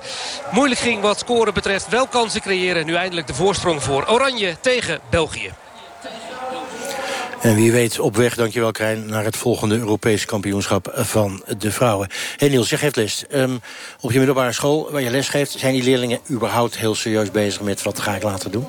moeilijk ging wat scoren betreft. Wel kansen creëren. Nu eindelijk de voorsprong voor Oranje tegen België. En wie weet op weg, dankjewel Krijn, naar het volgende Europese kampioenschap van de vrouwen. Hey Niels, je geeft les. Um, op je middelbare school waar je les geeft, zijn die leerlingen überhaupt heel serieus bezig met wat ga ik later doen?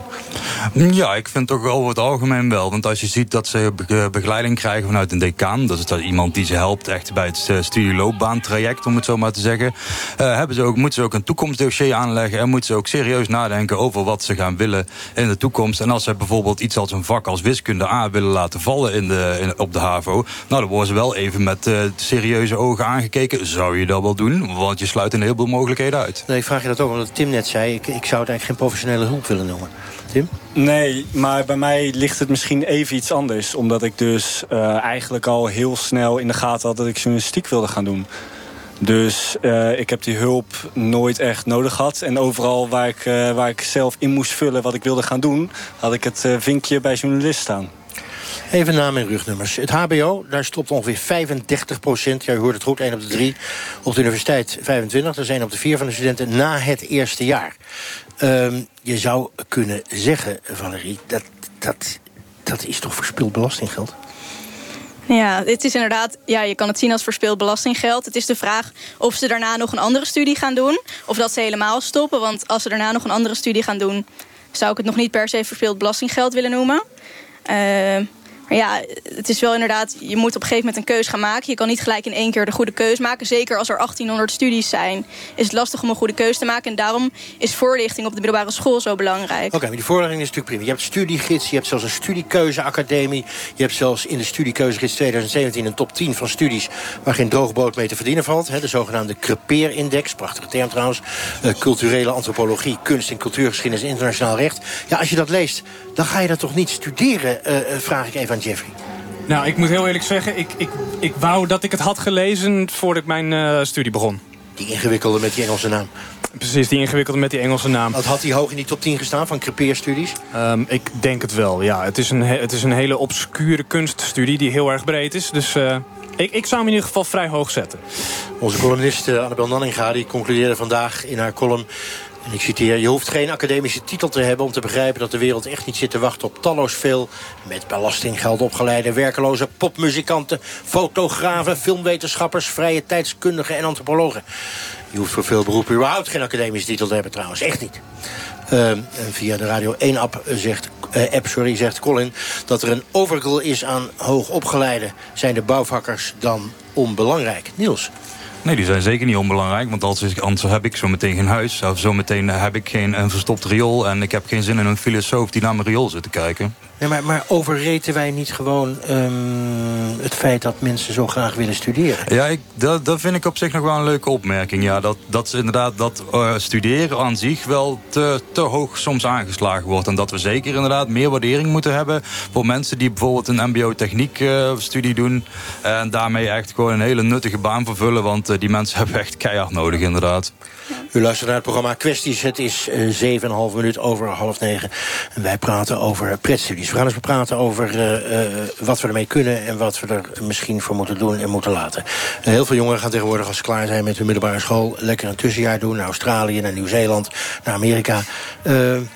Ja, ik vind toch over het algemeen wel. Want als je ziet dat ze begeleiding krijgen vanuit een decaan, dat is iemand die ze helpt echt bij het studieloopbaantraject, om het zo maar te zeggen, uh, hebben ze ook, moeten ze ook een toekomstdossier aanleggen en moeten ze ook serieus nadenken over wat ze gaan willen in de toekomst. En als ze bijvoorbeeld iets als een vak als wiskunde A willen laten vallen in de, in, op de HAVO... nou, dan worden ze wel even met uh, serieuze ogen aangekeken. Zou je dat wel doen? Want je sluit een heleboel mogelijkheden uit. Nee, ik vraag je dat ook, omdat Tim net zei... ik, ik zou het eigenlijk geen professionele hulp willen noemen. Tim? Nee, maar bij mij ligt het misschien even iets anders. Omdat ik dus uh, eigenlijk al heel snel in de gaten had... dat ik journalistiek wilde gaan doen. Dus uh, ik heb die hulp nooit echt nodig gehad. En overal waar ik, uh, waar ik zelf in moest vullen wat ik wilde gaan doen... had ik het uh, vinkje bij journalist staan. Even naam en rugnummers. Het hbo, daar stopt ongeveer 35 procent. U hoort het goed, 1 op de 3. Op de universiteit 25, dat is 1 op de 4 van de studenten na het eerste jaar. Um, je zou kunnen zeggen, Valerie, dat, dat, dat is toch verspild belastinggeld? Ja, het is inderdaad, ja, je kan het zien als verspild belastinggeld. Het is de vraag of ze daarna nog een andere studie gaan doen. Of dat ze helemaal stoppen. Want als ze daarna nog een andere studie gaan doen... zou ik het nog niet per se verspild belastinggeld willen noemen. Uh, ja, het is wel inderdaad, je moet op een gegeven moment een keus gaan maken. Je kan niet gelijk in één keer de goede keus maken. Zeker als er 1800 studies zijn, is het lastig om een goede keus te maken. En daarom is voorlichting op de middelbare school zo belangrijk. Oké, okay, maar die voorlichting is natuurlijk prima. Je hebt studiegids, je hebt zelfs een studiekeuzeacademie. Je hebt zelfs in de studiekeuzegids 2017 een top 10 van studies... waar geen droog brood mee te verdienen valt. De zogenaamde Crepeer-index, prachtige term trouwens. Uh, culturele antropologie, kunst en cultuurgeschiedenis, internationaal recht. Ja, als je dat leest, dan ga je dat toch niet studeren, uh, vraag ik even aan Jeffrey. Nou, ik moet heel eerlijk zeggen, ik, ik, ik wou dat ik het had gelezen voordat ik mijn uh, studie begon. Die ingewikkelde met die Engelse naam. Precies, die ingewikkelde met die Engelse naam. Wat had hij hoog in die top 10 gestaan van crepeerstudies? Um, ik denk het wel, ja. Het is, een, het is een hele obscure kunststudie die heel erg breed is. Dus uh, ik, ik zou hem in ieder geval vrij hoog zetten. Onze columnist uh, Annabel Nanninga die concludeerde vandaag in haar column... En ik citeer, je hoeft geen academische titel te hebben om te begrijpen dat de wereld echt niet zit te wachten op talloos veel met belastinggeld opgeleide werkeloze popmuzikanten, fotografen, filmwetenschappers, vrije tijdskundigen en antropologen. Je hoeft voor veel beroepen überhaupt geen academische titel te hebben trouwens, echt niet. En via de Radio 1-app zegt, uh, app, sorry, zegt Colin dat er een overkill is aan hoogopgeleide. Zijn de bouwvakkers dan onbelangrijk? Niels? Nee, die zijn zeker niet onbelangrijk. Want anders heb ik zo meteen geen huis. Of zo meteen heb ik geen een verstopt riool. En ik heb geen zin in een filosoof die naar mijn riool zit te kijken. Nee, maar, maar overreten wij niet gewoon ehm, het feit dat mensen zo graag willen studeren? Ja, ik, dat, dat vind ik op zich nog wel een leuke opmerking. Ja, dat, dat is inderdaad dat eh, studeren aan zich wel te, te hoog soms aangeslagen wordt. En dat we zeker inderdaad meer waardering moeten hebben voor mensen die bijvoorbeeld een mbo-techniek eh, studie doen. En daarmee echt gewoon een hele nuttige baan vervullen. Want eh, die mensen hebben echt keihard nodig inderdaad. U luistert naar het programma Kwesties. Het is uh, 7,5 minuut over half negen. En wij praten over pretstudies. We gaan eens praten over uh, uh, wat we ermee kunnen... en wat we er misschien voor moeten doen en moeten laten. heel veel jongeren gaan tegenwoordig, als ze klaar zijn met hun middelbare school... lekker een tussenjaar doen naar Australië, naar Nieuw-Zeeland, naar Amerika.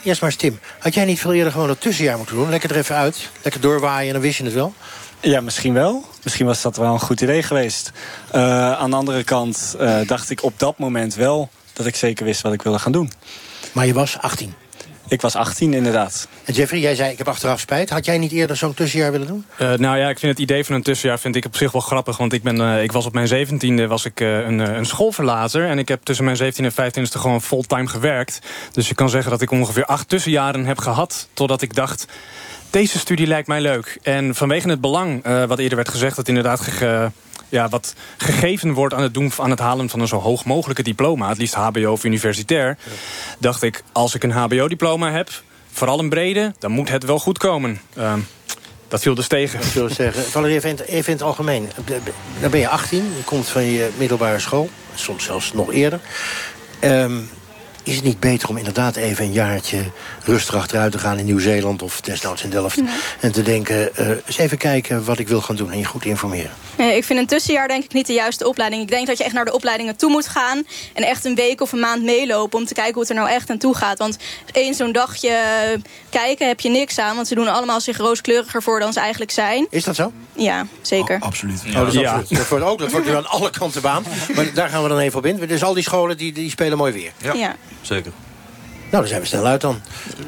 eerst maar eens Tim, had jij niet veel eerder gewoon dat tussenjaar moeten doen? Lekker er even uit, lekker doorwaaien en dan wist je het wel? Ja, misschien wel. Misschien was dat wel een goed idee geweest. aan de andere kant dacht ik op dat moment wel dat ik zeker wist wat ik wilde gaan doen. Maar je was 18? Ik was 18, inderdaad. En Jeffrey, jij zei, ik heb achteraf spijt. Had jij niet eerder zo'n tussenjaar willen doen? Uh, nou ja, ik vind het idee van een tussenjaar vind ik op zich wel grappig. Want ik, ben, uh, ik was op mijn 17e was ik, uh, een, een schoolverlater. En ik heb tussen mijn 17 en 15 gewoon fulltime gewerkt. Dus je kan zeggen dat ik ongeveer acht tussenjaren heb gehad. Totdat ik dacht, deze studie lijkt mij leuk. En vanwege het belang, wat eerder werd gezegd... dat inderdaad ja, wat gegeven wordt aan het, doen, aan het halen van een zo hoog mogelijke diploma... het liefst hbo of universitair... dacht ik, als ik een hbo-diploma heb, vooral een brede... dan moet het wel goed komen. Uh, dat viel dus tegen. Dat wil zeggen. Valerie, even, even in het algemeen. Dan ben je 18, je komt van je middelbare school. Soms zelfs nog eerder. Um, is het niet beter om inderdaad even een jaartje rustig achteruit te gaan in Nieuw-Zeeland of desnoods in Delft. En te denken, uh, eens even kijken wat ik wil gaan doen en je goed informeren. Nee, ik vind een tussenjaar denk ik niet de juiste opleiding. Ik denk dat je echt naar de opleidingen toe moet gaan. En echt een week of een maand meelopen om te kijken hoe het er nou echt aan toe gaat. Want één zo'n dagje kijken heb je niks aan. Want ze doen allemaal zich rooskleuriger voor dan ze eigenlijk zijn. Is dat zo? Ja, zeker. Oh, absoluut. Oh, dat, ja. absoluut. dat wordt ook. Dat wordt nu aan alle kanten baan. Maar daar gaan we dan even op in. Dus al die scholen die, die spelen mooi weer. ja. ja. Zeker. Nou, dan zijn we snel uit dan.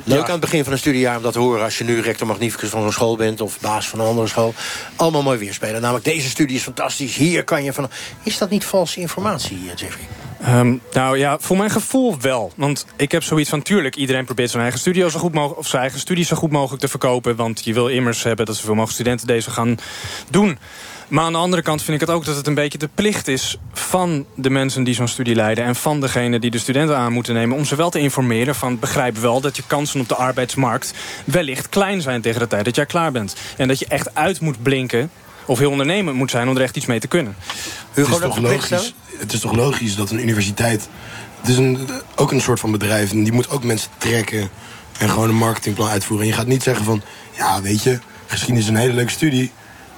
Leuk aan het begin van een studiejaar om dat te horen... als je nu rector magnificus van zo'n school bent... of baas van een andere school. Allemaal mooi weerspelen. Namelijk, deze studie is fantastisch. Hier kan je van... Is dat niet valse informatie, Jeffrey? Um, nou ja, voor mijn gevoel wel. Want ik heb zoiets van, tuurlijk, iedereen probeert zijn eigen studio zo goed mogelijk, of zijn eigen studie zo goed mogelijk te verkopen. Want je wil immers hebben dat zoveel mogelijk studenten deze gaan doen. Maar aan de andere kant vind ik het ook dat het een beetje de plicht is... van de mensen die zo'n studie leiden... en van degene die de studenten aan moeten nemen... om ze wel te informeren van begrijp wel dat je kansen op de arbeidsmarkt... wellicht klein zijn tegen de tijd dat jij klaar bent. En dat je echt uit moet blinken of heel ondernemend moet zijn om er echt iets mee te kunnen. het, is toch logisch, het is toch logisch dat een universiteit... Het is een, ook een soort van bedrijf en die moet ook mensen trekken... en gewoon een marketingplan uitvoeren. En je gaat niet zeggen van, ja weet je, geschiedenis is een hele leuke studie...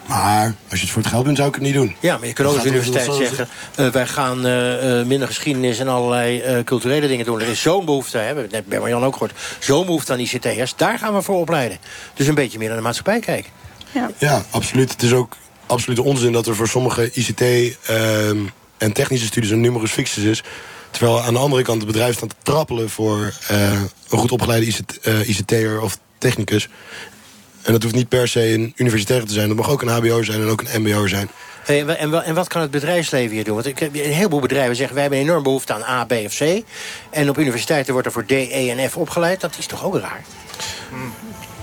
Maar als je het voor het geld bent, zou ik het niet doen. Ja, maar je kunt ook als universiteit zeggen... Uh, wij gaan uh, minder geschiedenis en allerlei uh, culturele dingen doen. Er is zo'n behoefte, hè, we hebben het net bij Marjan ook gehoord... zo'n behoefte aan ICT'ers, daar gaan we voor opleiden. Dus een beetje meer naar de maatschappij kijken. Ja, ja absoluut. Het is ook absoluut onzin dat er voor sommige ICT... Ehm, en technische studies een numerus fixus is... Terwijl aan de andere kant het bedrijf staat te trappelen... voor een goed opgeleide ICT, ICT'er of technicus. En dat hoeft niet per se een universitair te zijn. Dat mag ook een hbo zijn en ook een mbo zijn. Hey, en, en, wat kan het bedrijfsleven hier doen? Want ik, een heleboel bedrijven zeggen... wij hebben enorm behoefte aan A, B of C. En op universiteiten wordt er voor D, E en F opgeleid. Dat is toch ook raar?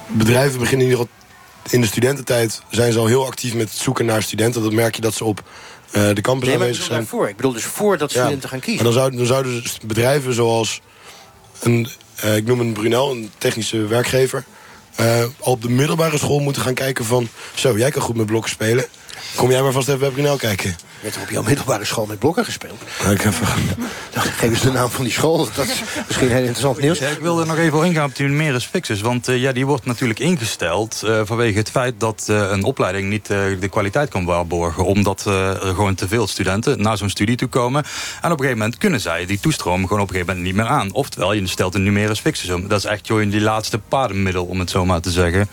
Bedrijven beginnen in ieder geval... in de studententijd zijn ze al heel actief met het zoeken naar studenten. Dat merk je dat ze op uh, de campus nee, aanwezig zijn. Daarvoor. Ik bedoel dus voordat studenten gaan kiezen. Maar dan, zouden, dan zouden dus bedrijven zoals... Een, uh, ik noem een Brunel, een technische werkgever uh, op de middelbare school moeten gaan kijken van... zo, jij kan goed met blokken spelen. Kom jij maar vast even bij Brunel kijken. Je hebt op jouw middelbare school met blokken gespeeld. Ja, ik even... Dan geef eens de naam van die school. Dat is misschien heel interessant nieuws. Ja, ik wilde nog even ingaan op die numerus fixus. Want uh, ja, die wordt natuurlijk ingesteld uh, vanwege het feit dat uh, een opleiding niet de kwaliteit kan waarborgen. Omdat er gewoon te veel studenten naar zo'n studie toe komen. En op een gegeven moment kunnen zij die toestroom gewoon op een gegeven moment niet meer aan. Oftewel, je stelt een numerus fixus om. Dat is echt gewoon die laatste padenmiddel, om het zo maar te zeggen.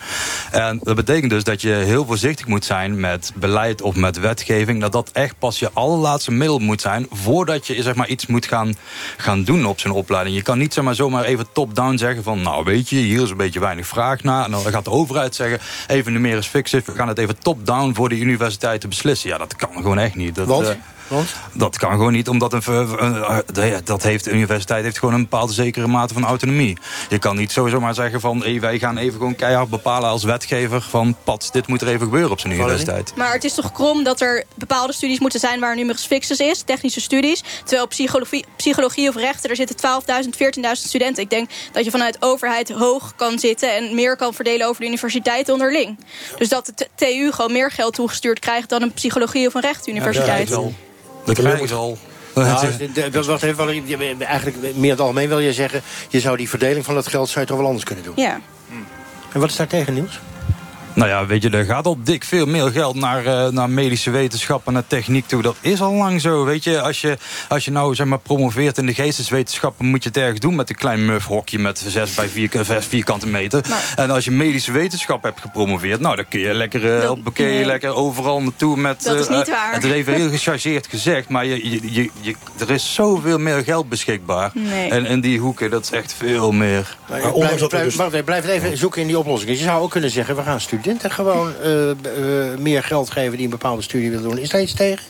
En dat betekent dus dat je heel voorzichtig moet zijn met beleid of met wetgeving. Dat dat echt pas je allerlaatste middel moet zijn... voordat je zeg maar, iets moet gaan, gaan doen op zo'n opleiding. Je kan niet zeg maar, zomaar even top-down zeggen van... nou weet je, hier is een beetje weinig vraag naar. En dan gaat de overheid zeggen, even numerisch fixen. We gaan het even top-down voor de universiteiten beslissen. Ja, dat kan gewoon echt niet. Dat, Want? Dat kan gewoon niet, omdat een, een- een- dat heeft, de universiteit heeft gewoon een bepaalde zekere mate van autonomie. Je kan niet sowieso maar zeggen van hey, wij gaan even gewoon keihard bepalen als wetgever van pad, dit moet er even gebeuren op zijn universiteit. Maar het is toch krom dat er bepaalde studies moeten zijn waar numerus fixus is, technische studies. Terwijl psychologie, psychologie of rechten, er zitten 12.000, 14.000 studenten. Ik denk dat je vanuit overheid hoog kan zitten en meer kan verdelen over de universiteit onderling. Dus dat de TU gewoon meer geld toegestuurd krijgt dan een psychologie of een rechtenuniversiteit. Dat krijgen ze al. Nou, de- de- wacht even, Valerie, eigenlijk meer in het algemeen wil je zeggen... je zou die verdeling van dat geld zou je toch wel anders kunnen doen. Ja. En wat is daar tegen, Niels? Nou ja, weet je, er gaat al dik veel meer geld naar, eh, naar medische wetenschappen, naar techniek toe. Dat is al lang zo, weet je. Als je, als je nou zeg maar, promoveert in de geesteswetenschappen... moet je het ergens doen met een klein mufhokje met 6 bij 4 zes vierkante meter. En als je medische wetenschap hebt gepromoveerd... nou, dan kun je lekker, eh, op- kun je nee. lekker overal naartoe met... Dat is eh, niet eh, waar. Het is even heel gechargeerd gezegd, maar je, je, je, je- er is zoveel meer geld beschikbaar. Nee. En in die hoeken, dat is echt veel meer. Maar blijf, blijf, wacht even, blijf even zoeken in die oplossingen. Je zou ook kunnen zeggen, we gaan studenten gewoon eh, eh, meer geld geven... die een bepaalde studie willen doen. Is daar iets tegen?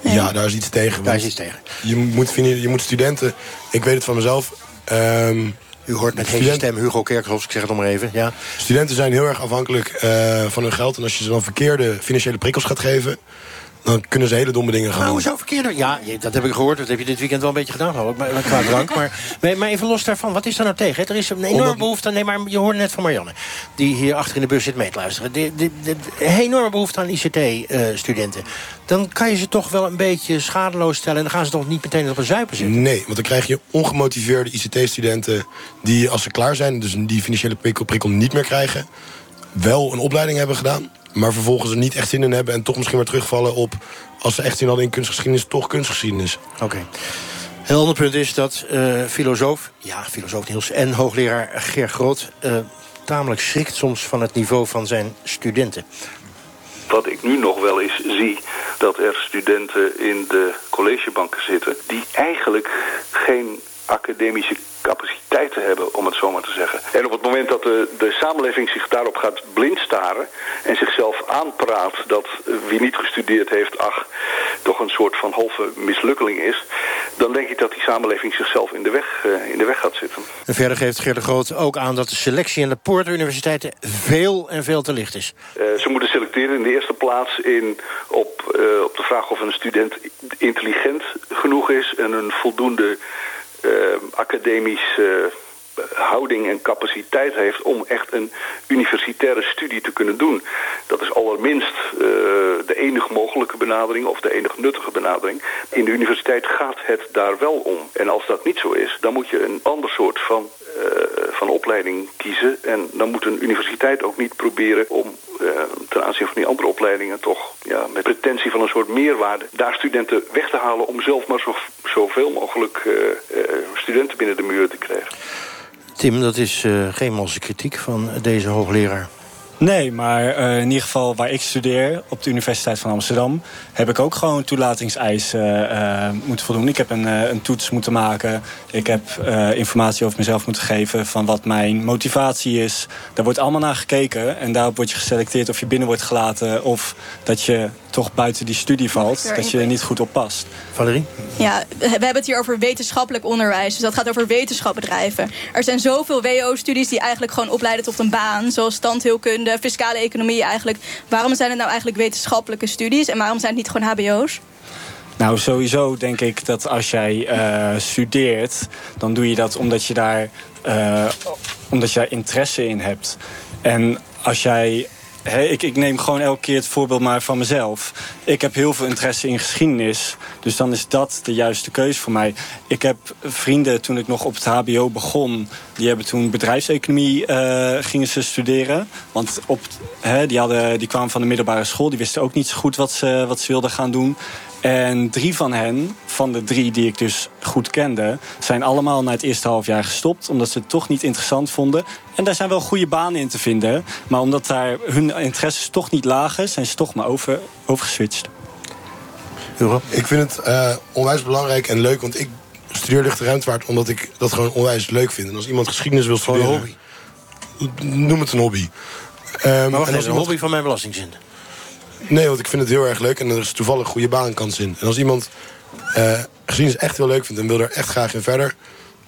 Ja, daar is iets tegen. Daar is iets tegen. Je moet, je moet studenten... Ik weet het van mezelf. ehm, U hoort met studenten- geen stem Hugo Kerkhoffs, ik zeg het nog maar even. Ja. Studenten zijn heel erg afhankelijk eh, van hun geld. En als je ze dan verkeerde financiële prikkels gaat geven... dan kunnen ze hele domme dingen gaan Nou, doen. zo verkeerd. Ja, dat heb ik gehoord. Dat heb je dit weekend wel een beetje gedaan, ik. Maar, qua drank. Maar, maar, even los daarvan. Wat is er nou tegen? Er is een enorme Omdat- behoefte aan... Nee, maar je hoorde net van Marianne. Die hier achter in de bus zit mee te luisteren. De, de, de, de enorme behoefte aan ICT-studenten. dan kan je ze toch wel een beetje schadeloos stellen. En dan gaan ze toch niet meteen op een zuipen zitten. Nee, want dan krijg je ongemotiveerde ICT-studenten... die als ze klaar zijn, dus die financiële prikkel, prikkel niet meer krijgen... wel een opleiding hebben gedaan... maar vervolgens er niet echt zin in hebben... en toch misschien weer terugvallen op... als ze echt zin hadden in kunstgeschiedenis, toch kunstgeschiedenis. Oké. Een ander punt is dat eh, filosoof, ja, filosoof Niels... en hoogleraar Ger Groot eh, tamelijk schrikt soms van het niveau van zijn studenten. Wat ik nu nog wel eens zie, dat er studenten in de collegebanken zitten... die eigenlijk geen academische capaciteiten hebben, om het zo maar te zeggen. En op het moment dat de, de samenleving zich daarop gaat blind staren... en zichzelf aanpraat dat wie niet gestudeerd heeft... ach, toch een soort van halve mislukkeling is... dan denk ik dat die samenleving zichzelf in de weg, eh, in de weg gaat zitten. En verder geeft Ger de Groot ook aan dat de selectie aan de poortuniversiteiten... veel en veel te licht is. Eh, ze moeten selecteren in de eerste plaats in, op, eh, op de vraag of een student intelligent genoeg is en een voldoende academisch eh, houding en capaciteit heeft om echt een universitaire studie te kunnen doen. Dat is allerminst eh, de enige mogelijke benadering of de enige nuttige benadering. In de universiteit gaat het daar wel om. En als dat niet zo is, dan moet je een ander soort van, eh, van opleiding kiezen. En dan moet een universiteit ook niet proberen om eh, ten aanzien van die andere opleidingen toch ja, met pretentie van een soort meerwaarde daar studenten weg te halen om zelf maar zo, zoveel mogelijk studenten binnen de muren te krijgen. Tim, dat is eh, geen malse kritiek van deze hoogleraar. Nee, maar eh, in ieder geval waar ik studeer, op de Universiteit van Amsterdam, heb ik ook gewoon toelatingseisen eh, moeten voldoen. Ik heb een, eh, een toets moeten maken. Ik heb eh, informatie over mezelf moeten geven van wat mijn motivatie is. Daar wordt allemaal naar gekeken en daarop word je geselecteerd of je binnen wordt gelaten of dat je toch buiten die studie valt, dat je er niet goed op past. Valerie? Ja, we hebben het hier over wetenschappelijk onderwijs. Dus dat gaat over wetenschapbedrijven. Er zijn zoveel WO-studies die eigenlijk gewoon opleiden tot een baan. Zoals standheelkunde, fiscale economie eigenlijk. Waarom zijn het nou eigenlijk wetenschappelijke studies? En waarom zijn het niet gewoon hbo's? Nou, sowieso denk ik dat als jij eh, studeert, dan doe je dat omdat je daar eh, omdat je daar interesse in hebt. En als jij. Ik, ik neem gewoon elke keer het voorbeeld maar van mezelf. Ik heb heel veel interesse in geschiedenis. Dus dan is dat de juiste keuze voor mij. Ik heb vrienden toen ik nog op het HBO begon. Die hebben toen bedrijfseconomie eh, gingen ze studeren. Want op, die, hadden, die kwamen van de middelbare school. Die wisten ook niet zo goed wat ze, wat ze wilden gaan doen. En drie van hen, van de drie die ik dus goed kende, zijn allemaal na het eerste half jaar gestopt. Omdat ze het toch niet interessant vonden. En daar zijn wel goede banen in te vinden. Maar omdat daar hun interesses toch niet lagen, zijn ze toch maar over, overgeswitcht. Ik vind het eh, onwijs belangrijk en leuk, want ik studeer lucht- en ruimtevaart omdat ik dat gewoon onwijs leuk vind. En als iemand geschiedenis wil studeren... Een Noem het een hobby. Ehm, Maar wacht en als een iemand- hobby van mijn belastingzin. Nee, want ik vind het heel erg leuk en er is toevallig goede baankans in. En als iemand uh, geschiedenis echt heel leuk vindt en wil er echt graag in verder...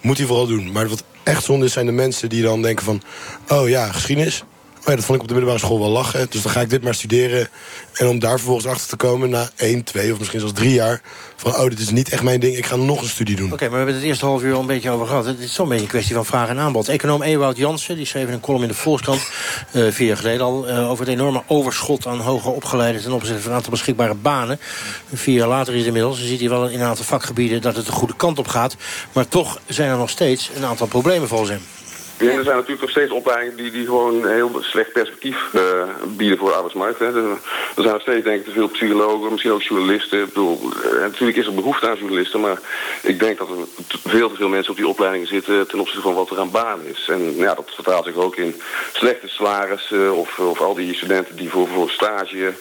moet hij vooral doen. Maar wat echt zonde is, zijn de mensen die dan denken van... oh ja, geschiedenis, ja, dat vond ik op de middelbare school wel lachen. Dus dan ga ik dit maar studeren. En om daar vervolgens achter te komen na 1, 2 of misschien zelfs drie jaar... van oh, dit is niet echt mijn ding, ik ga nog een studie doen. Oké, maar we hebben het eerste half uur al een beetje over gehad. Het is zo'n beetje een kwestie van vraag en aanbod. Econoom Ewout Jansen, die schreef een column in de Volkskrant... Uh, vier jaar geleden al, uh, over het enorme overschot aan hoger opgeleiden... ten opzichte van het aantal beschikbare banen. Vier jaar later is het inmiddels, dan ziet hij wel in een aantal vakgebieden... dat het de goede kant op gaat. Maar toch zijn er nog steeds een aantal problemen volgens hem. Er zijn natuurlijk nog steeds opleidingen die, die gewoon heel slecht perspectief uh, bieden voor de arbeidsmarkt. Hè. Er, er zijn nog steeds denk ik te veel psychologen, misschien ook journalisten. Uh, natuurlijk is er behoefte aan journalisten, maar ik denk dat er veel te veel mensen op die opleidingen zitten ten opzichte van wat er aan baan is. En ja, dat vertaalt zich ook in slechte salarissen of, of al die studenten die voor, voor stage,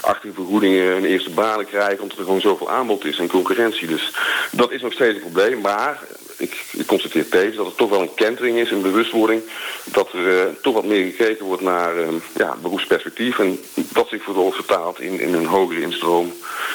achtige vergoedingen hun eerste banen krijgen, omdat er gewoon zoveel aanbod is en concurrentie. Dus dat is nog steeds een probleem, maar ik, ik constateer tevens dat er toch wel een kentering is, een bewustwording. Dat er uh, toch wat meer gekeken wordt naar uh, ja, beroepsperspectief. En dat zich vervolgens vertaalt in, in een hogere instroom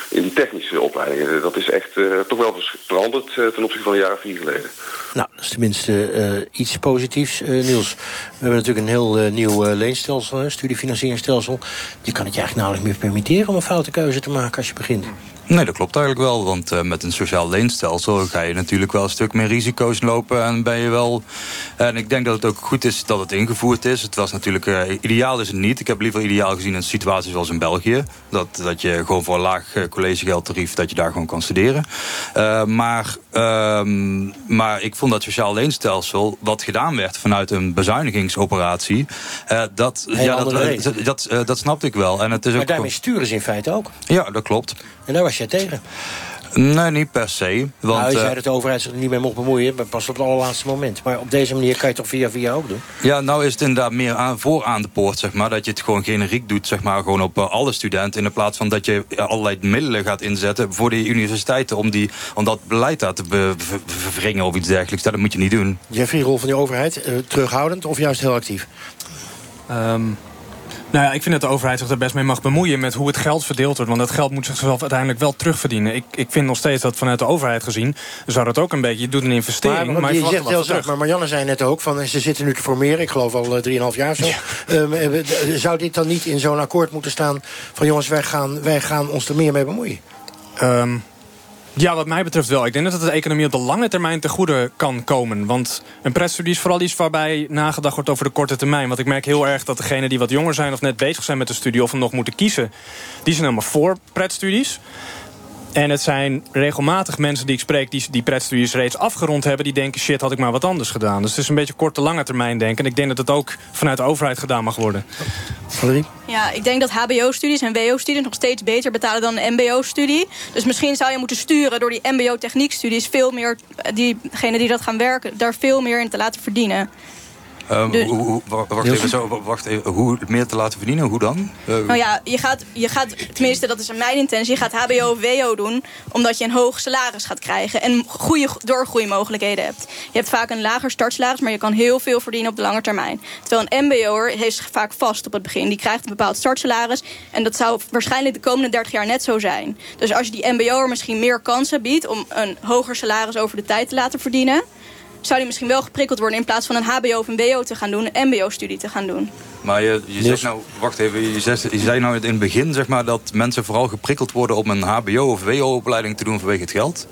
in technische opleidingen. Dat is echt uh, toch wel veranderd ten opzichte van een jaar vier geleden. Nou, dat is tenminste iets positiefs, Niels. We hebben natuurlijk een heel nieuw leenstelsel, een studiefinancieringsstelsel. Je kan het je eigenlijk nauwelijks meer permitteren om een foute keuze te maken als je begint. Nee, dat klopt eigenlijk wel. Want uh, met een sociaal leenstelsel ga je natuurlijk wel een stuk meer risico's lopen. En ben je wel. En ik denk dat het ook goed is dat het ingevoerd is. Het was natuurlijk. Uh, ideaal is het niet. Ik heb liever ideaal gezien een situatie zoals in België. Dat, dat je gewoon voor een laag uh, collegegeldtarief. dat je daar gewoon kan studeren. maar, ehm, maar ik vond dat sociaal leenstelsel. wat gedaan werd vanuit een bezuinigingsoperatie. dat, ja, dat, dat, dat, dat snapte ik wel. En het is maar ook daarmee sturen ze in feite ook. Ja, dat klopt. En daar was jij tegen? Nee, niet per se. Want, nou, je zei uh, dat de overheid zich er niet mee mocht bemoeien, maar pas op het allerlaatste moment. Maar op deze manier kan je toch via via ook doen? Ja, nou is het inderdaad meer aan, voor aan de poort, zeg maar. Dat je het gewoon generiek doet, zeg maar, gewoon op uh, alle studenten. In plaats van dat je allerlei middelen gaat inzetten voor de universiteiten... om, die, om dat beleid daar te verwringen of iets dergelijks. Dat moet je niet doen. Jeffrey, rol van die overheid, uh, terughoudend of juist heel actief? Um... Nou ja, ik vind dat de overheid zich er best mee mag bemoeien met hoe het geld verdeeld wordt. Want dat geld moet zichzelf uiteindelijk wel terugverdienen. Ik, ik vind nog steeds dat vanuit de overheid gezien zou dat ook een beetje. Je doet een investering, maar, maar je, je zegt heel zacht. Maar Marianne zei net ook van ze zitten nu te formeren. Ik geloof al 3,5 jaar zo. Ja. Um, zou dit dan niet in zo'n akkoord moeten staan van jongens, wij gaan, wij gaan ons er meer mee bemoeien? Um, ja, wat mij betreft wel. Ik denk dat het de economie op de lange termijn te goede kan komen. Want een pretstudie is vooral iets waarbij nagedacht wordt over de korte termijn. Want ik merk heel erg dat degenen die wat jonger zijn of net bezig zijn met de studie... of nog moeten kiezen, die zijn helemaal voor pretstudies. En het zijn regelmatig mensen die ik spreek... die die pretstudies reeds afgerond hebben... die denken, shit, had ik maar wat anders gedaan. Dus het is een beetje korte, lange termijn denken. En ik denk dat het ook vanuit de overheid gedaan mag worden. Valerie? Ja, ik denk dat hbo-studies en wo-studies nog steeds beter betalen dan een mbo-studie. Dus misschien zou je moeten sturen door die mbo-techniekstudies... veel meer, diegenen die dat gaan werken, daar veel meer in te laten verdienen. Um, dus, hoe, hoe, wacht, even, zo, wacht even, hoe meer te laten verdienen, hoe dan? Uh, nou ja, je gaat, je gaat, tenminste dat is mijn intentie, je gaat hbo of wo doen... omdat je een hoog salaris gaat krijgen en goede doorgroeimogelijkheden hebt. Je hebt vaak een lager startsalaris, maar je kan heel veel verdienen op de lange termijn. Terwijl een mbo'er heeft vaak vast op het begin. Die krijgt een bepaald startsalaris en dat zou waarschijnlijk de komende 30 jaar net zo zijn. Dus als je die mbo'er misschien meer kansen biedt om een hoger salaris over de tijd te laten verdienen zou die misschien wel geprikkeld worden... in plaats van een hbo of een wo te gaan doen, een mbo-studie te gaan doen. Maar je, je zegt nou, wacht even, je, zegt, je zei nou in het begin zeg maar, dat mensen vooral geprikkeld worden... om een hbo of wo-opleiding te doen vanwege het geld?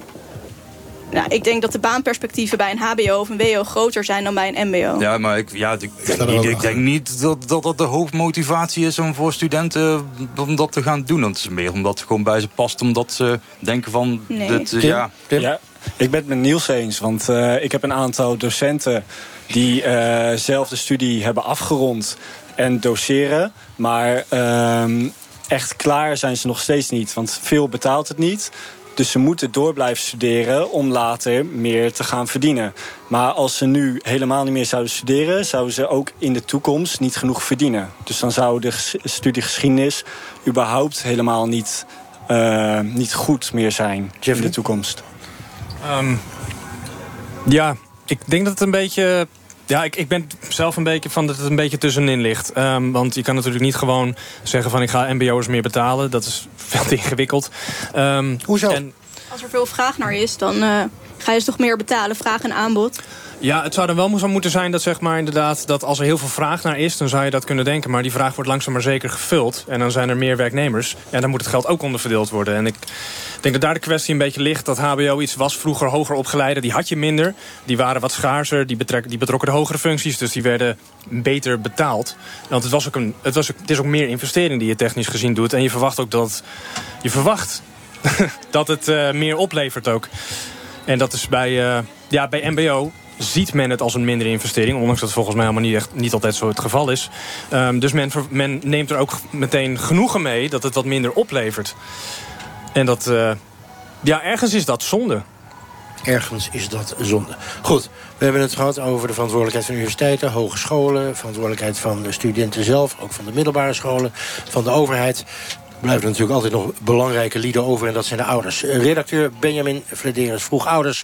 Nou, ik denk dat de baanperspectieven bij een hbo of een wo groter zijn dan bij een mbo. Ja, maar ik, ja, ik, ik, ik denk niet dat, dat dat de hoofdmotivatie is om voor studenten om dat te gaan doen. Want het is meer omdat het gewoon bij ze past, omdat ze denken van... Nee. Dit, ja, ja, ik ben het met Niels eens, want uh, ik heb een aantal docenten die uh, zelf de studie hebben afgerond en doseren. Maar uh, echt klaar zijn ze nog steeds niet, want veel betaalt het niet. Dus ze moeten door blijven studeren om later meer te gaan verdienen. Maar als ze nu helemaal niet meer zouden studeren... zouden ze ook in de toekomst niet genoeg verdienen. Dus dan zou de studie geschiedenis überhaupt helemaal niet, uh, niet goed meer zijn Jeffrey? in de toekomst. Um, ja, ik denk dat het een beetje Ja, ik, ik ben zelf een beetje van dat het een beetje tussenin ligt. Ehm, want je kan natuurlijk niet gewoon zeggen van ik ga mbo'ers meer betalen. Dat is veel te ingewikkeld. Um, Hoezo? En, Als er veel vraag naar is, dan eh, ga je dus toch meer betalen. Vraag en aanbod. Ja, het zou dan wel zo moeten zijn dat zeg maar inderdaad dat als er heel veel vraag naar is, dan zou je dat kunnen denken. Maar die vraag wordt langzaam maar zeker gevuld. En dan zijn er meer werknemers. Ja, dan moet het geld ook onderverdeeld worden. En ik denk dat daar de kwestie een beetje ligt. Dat HBO iets was vroeger hoger opgeleide. Die had je minder. Die waren wat schaarser. Die, betrek, die betrokken de hogere functies. Dus die werden beter betaald. Want het, was ook een, het, was ook, het is ook meer investering die je technisch gezien doet. En je verwacht ook dat... Je verwacht dat het eh, meer oplevert ook. En dat is bij, eh, ja, bij MBO ziet men het als een mindere investering. Ondanks dat het volgens mij helemaal niet, echt, niet altijd zo het geval is. Ehm, dus men, men neemt er ook meteen genoegen mee dat het wat minder oplevert. En dat, eh, ja, ergens is dat zonde. Ergens is dat zonde. Goed, we hebben het gehad over de verantwoordelijkheid van universiteiten, hogescholen... verantwoordelijkheid van de studenten zelf, ook van de middelbare scholen... van de overheid. Er blijven natuurlijk altijd nog belangrijke lieden over... en dat zijn de ouders. Eh, Redacteur Benjamin Flederis vroeg ouders...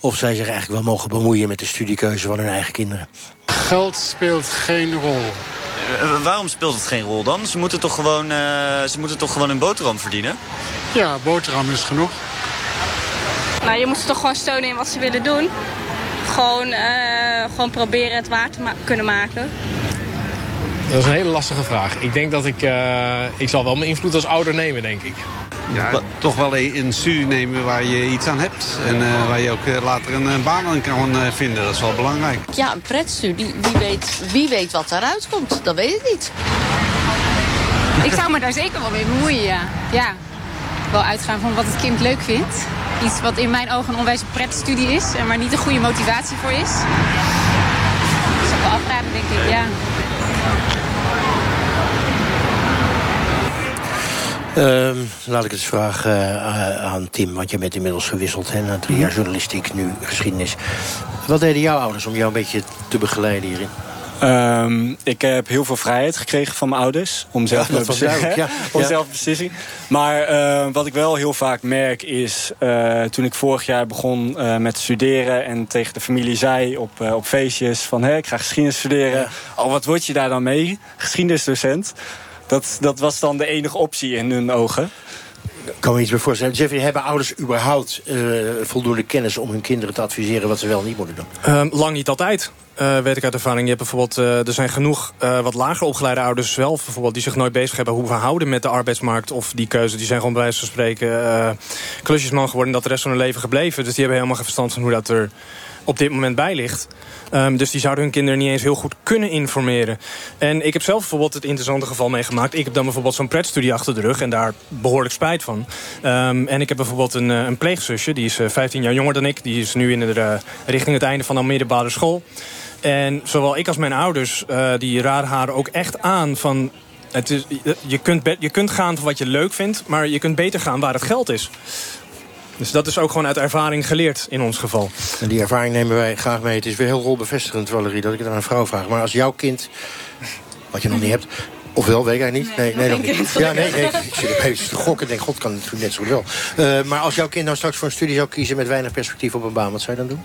of zij zich eigenlijk wel mogen bemoeien met de studiekeuze van hun eigen kinderen. Geld speelt geen rol. Eh, waarom speelt het geen rol dan? Ze moeten toch gewoon, eh, ze moeten toch gewoon een boterham verdienen? Ja, boterham is genoeg. Nou, je moet ze toch gewoon steunen in wat ze willen doen. Gewoon, eh, gewoon proberen het waar te ma- kunnen maken. Dat is een hele lastige vraag. Ik denk dat ik... eh, ik zal wel mijn invloed als ouder nemen, denk ik. Ja, toch wel een studie nemen waar je iets aan hebt. En eh, waar je ook eh, later een, een baan aan kan vinden. Dat is wel belangrijk. Ja, een pretstudie. Wie weet, wie weet wat daaruit komt. Dat weet ik niet. Ik zou me daar zeker wel mee bemoeien, ja. Ja, wel uitgaan van wat het kind leuk vindt. Iets wat in mijn ogen een onwijs pretstudie is, en maar niet een goede motivatie voor is. Dat zou ik wel afraden, denk ik, ja. Ehm, laat ik het eens vragen eh, aan Tim, want je bent inmiddels gewisseld. Hè, na drie jaar journalistiek, nu geschiedenis. Wat deden jouw ouders om jou een beetje te begeleiden hierin? Ehm, ik heb heel veel vrijheid gekregen van mijn ouders. Om zelf, Ja, ja. om Ja. zelf beslissing. Maar eh, wat ik wel heel vaak merk is... eh, toen ik vorig jaar begon eh, met studeren... en tegen de familie zei op, op feestjes van... Hé, ik ga geschiedenis studeren. Oh, wat word je daar dan mee? Geschiedenisdocent. Dat, dat was dan de enige optie in hun ogen. Ik kan me iets bij voorstellen. Jeffrey, hebben ouders überhaupt eh, voldoende kennis om hun kinderen te adviseren wat ze wel en niet moeten doen? Ehm, lang niet altijd. Eh, weet ik uit ervaring. Je hebt bijvoorbeeld, eh, er zijn genoeg eh, wat lager opgeleide ouders zelf... bijvoorbeeld die zich nooit bezig hebben hoe we houden met de arbeidsmarkt... of die keuze, die zijn gewoon bij wijze van spreken klusjesman geworden... en dat de rest van hun leven gebleven. Dus die hebben helemaal geen verstand van hoe dat er op dit moment bij ligt. Ehm, dus die zouden hun kinderen niet eens heel goed kunnen informeren. En ik heb zelf bijvoorbeeld het interessante geval meegemaakt. Ik heb dan bijvoorbeeld zo'n pretstudie achter de rug... en daar behoorlijk spijt van. Ehm, en ik heb bijvoorbeeld een, een pleegzusje, die is eh, 15 jaar jonger dan ik. Die is nu in de, richting het einde van de middelbare school. En zowel ik als mijn ouders, eh, die raden haar ook echt aan van... Het is, je, kunt be- je kunt gaan voor wat je leuk vindt, maar je kunt beter gaan waar het geld is. Dus dat is ook gewoon uit ervaring geleerd in ons geval. En die ervaring nemen wij graag mee. Het is weer heel rolbevestigend, Valerie, dat ik het aan een vrouw vraag. Maar als jouw kind, wat je nog niet hebt... Of wel, weet ik niet. Nee, nee, nog geen niet. Ja, nee, nee. Ik zit er even te gokken en denk, god, kan het natuurlijk net zo goed wel. Eh, maar als jouw kind nou straks voor een studie zou kiezen... met weinig perspectief op een baan, wat zou je dan doen?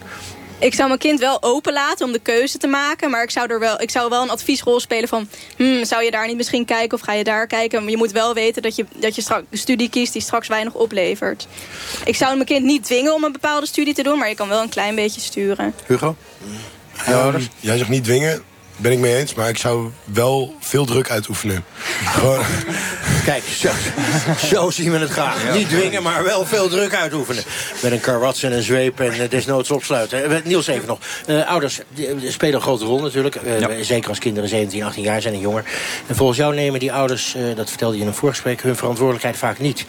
Ik zou mijn kind wel openlaten om de keuze te maken. Maar ik zou, er wel, ik zou wel een adviesrol spelen van... Hmm, zou je daar niet misschien kijken of ga je daar kijken? Maar je moet wel weten dat je, dat je straks een studie kiest die straks weinig oplevert. Ik zou mijn kind niet dwingen om een bepaalde studie te doen... maar je kan wel een klein beetje sturen. Hugo? Ehm, jij zegt niet dwingen, ben ik mee eens. Maar ik zou wel veel druk uitoefenen. Gewoon- Kijk, zo, zo zien we het graag. Niet dwingen, maar wel veel druk uitoefenen. Met een karwats en een zweep en eh, desnoods opsluiten. Eh, Niels even nog. Eh, ouders die, spelen een grote rol natuurlijk. Eh, Zeker als kinderen 17, 18 jaar zijn en jonger. En volgens jou nemen die ouders, eh, dat vertelde je in een voorgesprek... hun verantwoordelijkheid vaak niet.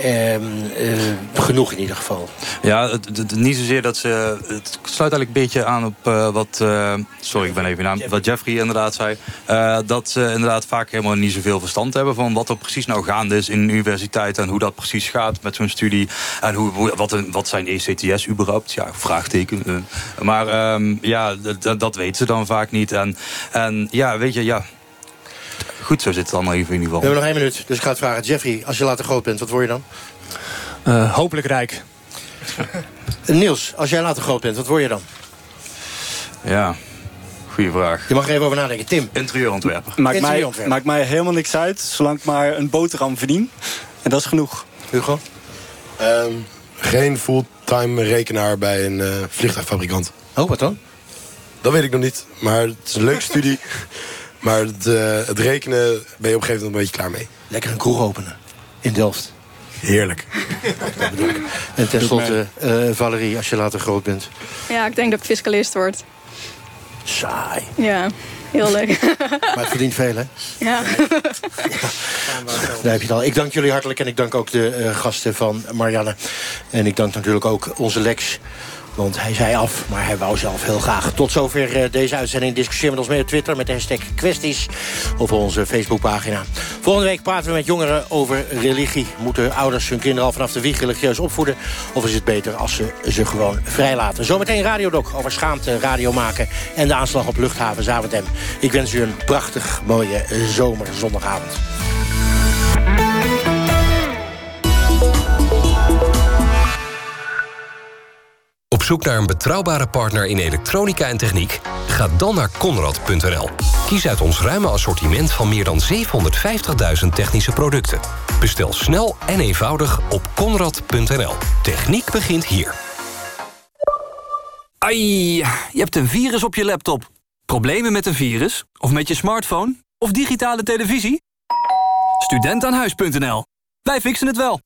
Ehm, eh, genoeg in ieder geval. Ja, het, het- niet zozeer dat ze... Het sluit eigenlijk een beetje aan op eh, wat... eh, sorry, ik ben even naam. Wat Jeffrey inderdaad zei. eh, dat ze inderdaad vaak helemaal niet zoveel verstand hebben... van wat er precies nou gaande is in de universiteit... en hoe dat precies gaat met zo'n studie. En hoe, hoe- wat, een, wat zijn ECTS überhaupt? Ja, vraagteken. eh. maar ehm, ja, dat weten ze dan vaak niet. En, en ja, weet je, ja... Goed, zo zit het allemaal even in ieder We geval. hebben nog één minuut, dus ik ga het vragen. Jeffrey, als je later groot bent, wat word je dan? Eh, hopelijk rijk. Niels, als jij later groot bent, wat word je dan? Ja. Goeie vraag. Je mag er even over nadenken. Tim. Interieurontwerper. Maakt mij, maakt mij helemaal niks uit, zolang ik maar een boterham verdien. En dat is genoeg. Hugo? Ehm, geen fulltime rekenaar bij een eh, vliegtuigfabrikant. Oh, wat dan? Dat weet ik nog niet. Maar het is een leuke studie. Maar het, eh, het rekenen ben je op een gegeven moment een beetje klaar mee. Lekker een kroeg openen. In Delft. Heerlijk. En tenslotte, eh Valerie, als je later groot bent. Ja, ik denk dat ik fiscalist word. Saai. Ja, heel leuk. Maar het verdient veel, hè? ja. Daar heb je het al. Ik dank jullie hartelijk en ik dank ook de eh, gasten van Marianne. En ik dank natuurlijk ook onze Lex. Want hij zei af, maar hij wou zelf heel graag. Tot zover eh, deze uitzending. Discussieer met ons mee op Twitter met de hashtag kwesties. Of onze Facebookpagina. Volgende week praten we met jongeren over religie. Moeten ouders hun kinderen al vanaf de wieg religieus opvoeden? Of is het beter als ze ze gewoon vrijlaten? Zometeen Radiodoc over schaamte radio maken... en de aanslag op luchthaven Zaventem. Ik wens u een prachtig mooie zomerzondagavond. Zoek naar een betrouwbare partner in elektronica en techniek? Ga dan naar Conrad.nl. Kies uit ons ruime assortiment van meer dan 750.000 technische producten. Bestel snel en eenvoudig op Conrad.nl. Techniek begint hier. Ai, je hebt een virus op je laptop. Problemen met een virus? Of met je smartphone? Of digitale televisie? Studentaanhuis.nl. Wij fixen het wel.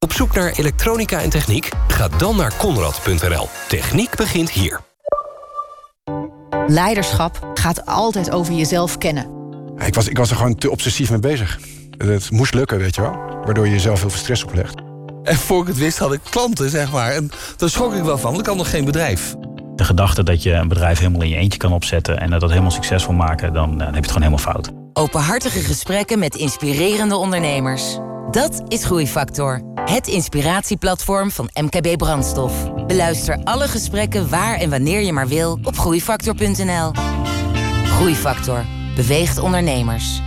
Op zoek naar elektronica en techniek? Ga dan naar Conrad.nl. Techniek begint hier. Leiderschap gaat altijd over jezelf kennen. Ik was, ik was er gewoon te obsessief mee bezig. Het moest lukken, weet je wel. Waardoor je jezelf heel veel stress oplegt. En voor ik het wist had ik klanten, zeg maar. En daar schrok ik wel van, want ik had nog geen bedrijf. De gedachte dat je een bedrijf helemaal in je eentje kan opzetten... en dat helemaal succesvol maken, dan, dan heb je het gewoon helemaal fout. Openhartige gesprekken met inspirerende ondernemers. Dat is Groeifactor. Het inspiratieplatform van MKB Brandstof. Beluister alle gesprekken waar en wanneer je maar wil op groeifactor.nl. Groeifactor beweegt ondernemers.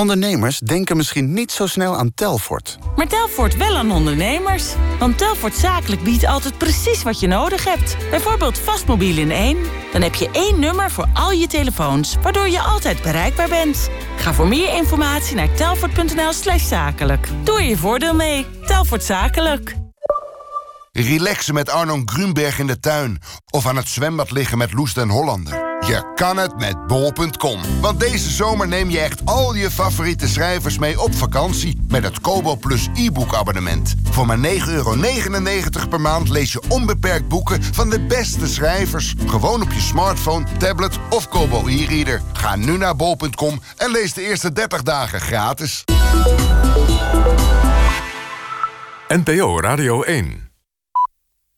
Ondernemers denken misschien niet zo snel aan Telfort. Maar Telfort wel aan ondernemers. Want Telfort Zakelijk biedt altijd precies wat je nodig hebt. Bijvoorbeeld vastmobiel in één. Dan heb je één nummer voor al je telefoons, waardoor je altijd bereikbaar bent. Ga voor meer informatie naar telfort.nl slash zakelijk. Doe er je voordeel mee. Telfort Zakelijk. Relaxen met Arno Grunberg in de tuin. Of aan het zwembad liggen met Loes den Hollander. Je kan het met bol.com. Want deze zomer neem je echt al je favoriete schrijvers mee op vakantie... met het Kobo Plus e-book abonnement. Voor maar 9,99 euro per maand lees je onbeperkt boeken... van de beste schrijvers. Gewoon op je smartphone, tablet of Kobo e-reader. Ga nu naar bol.com en lees de eerste 30 dagen gratis. NPO Radio 1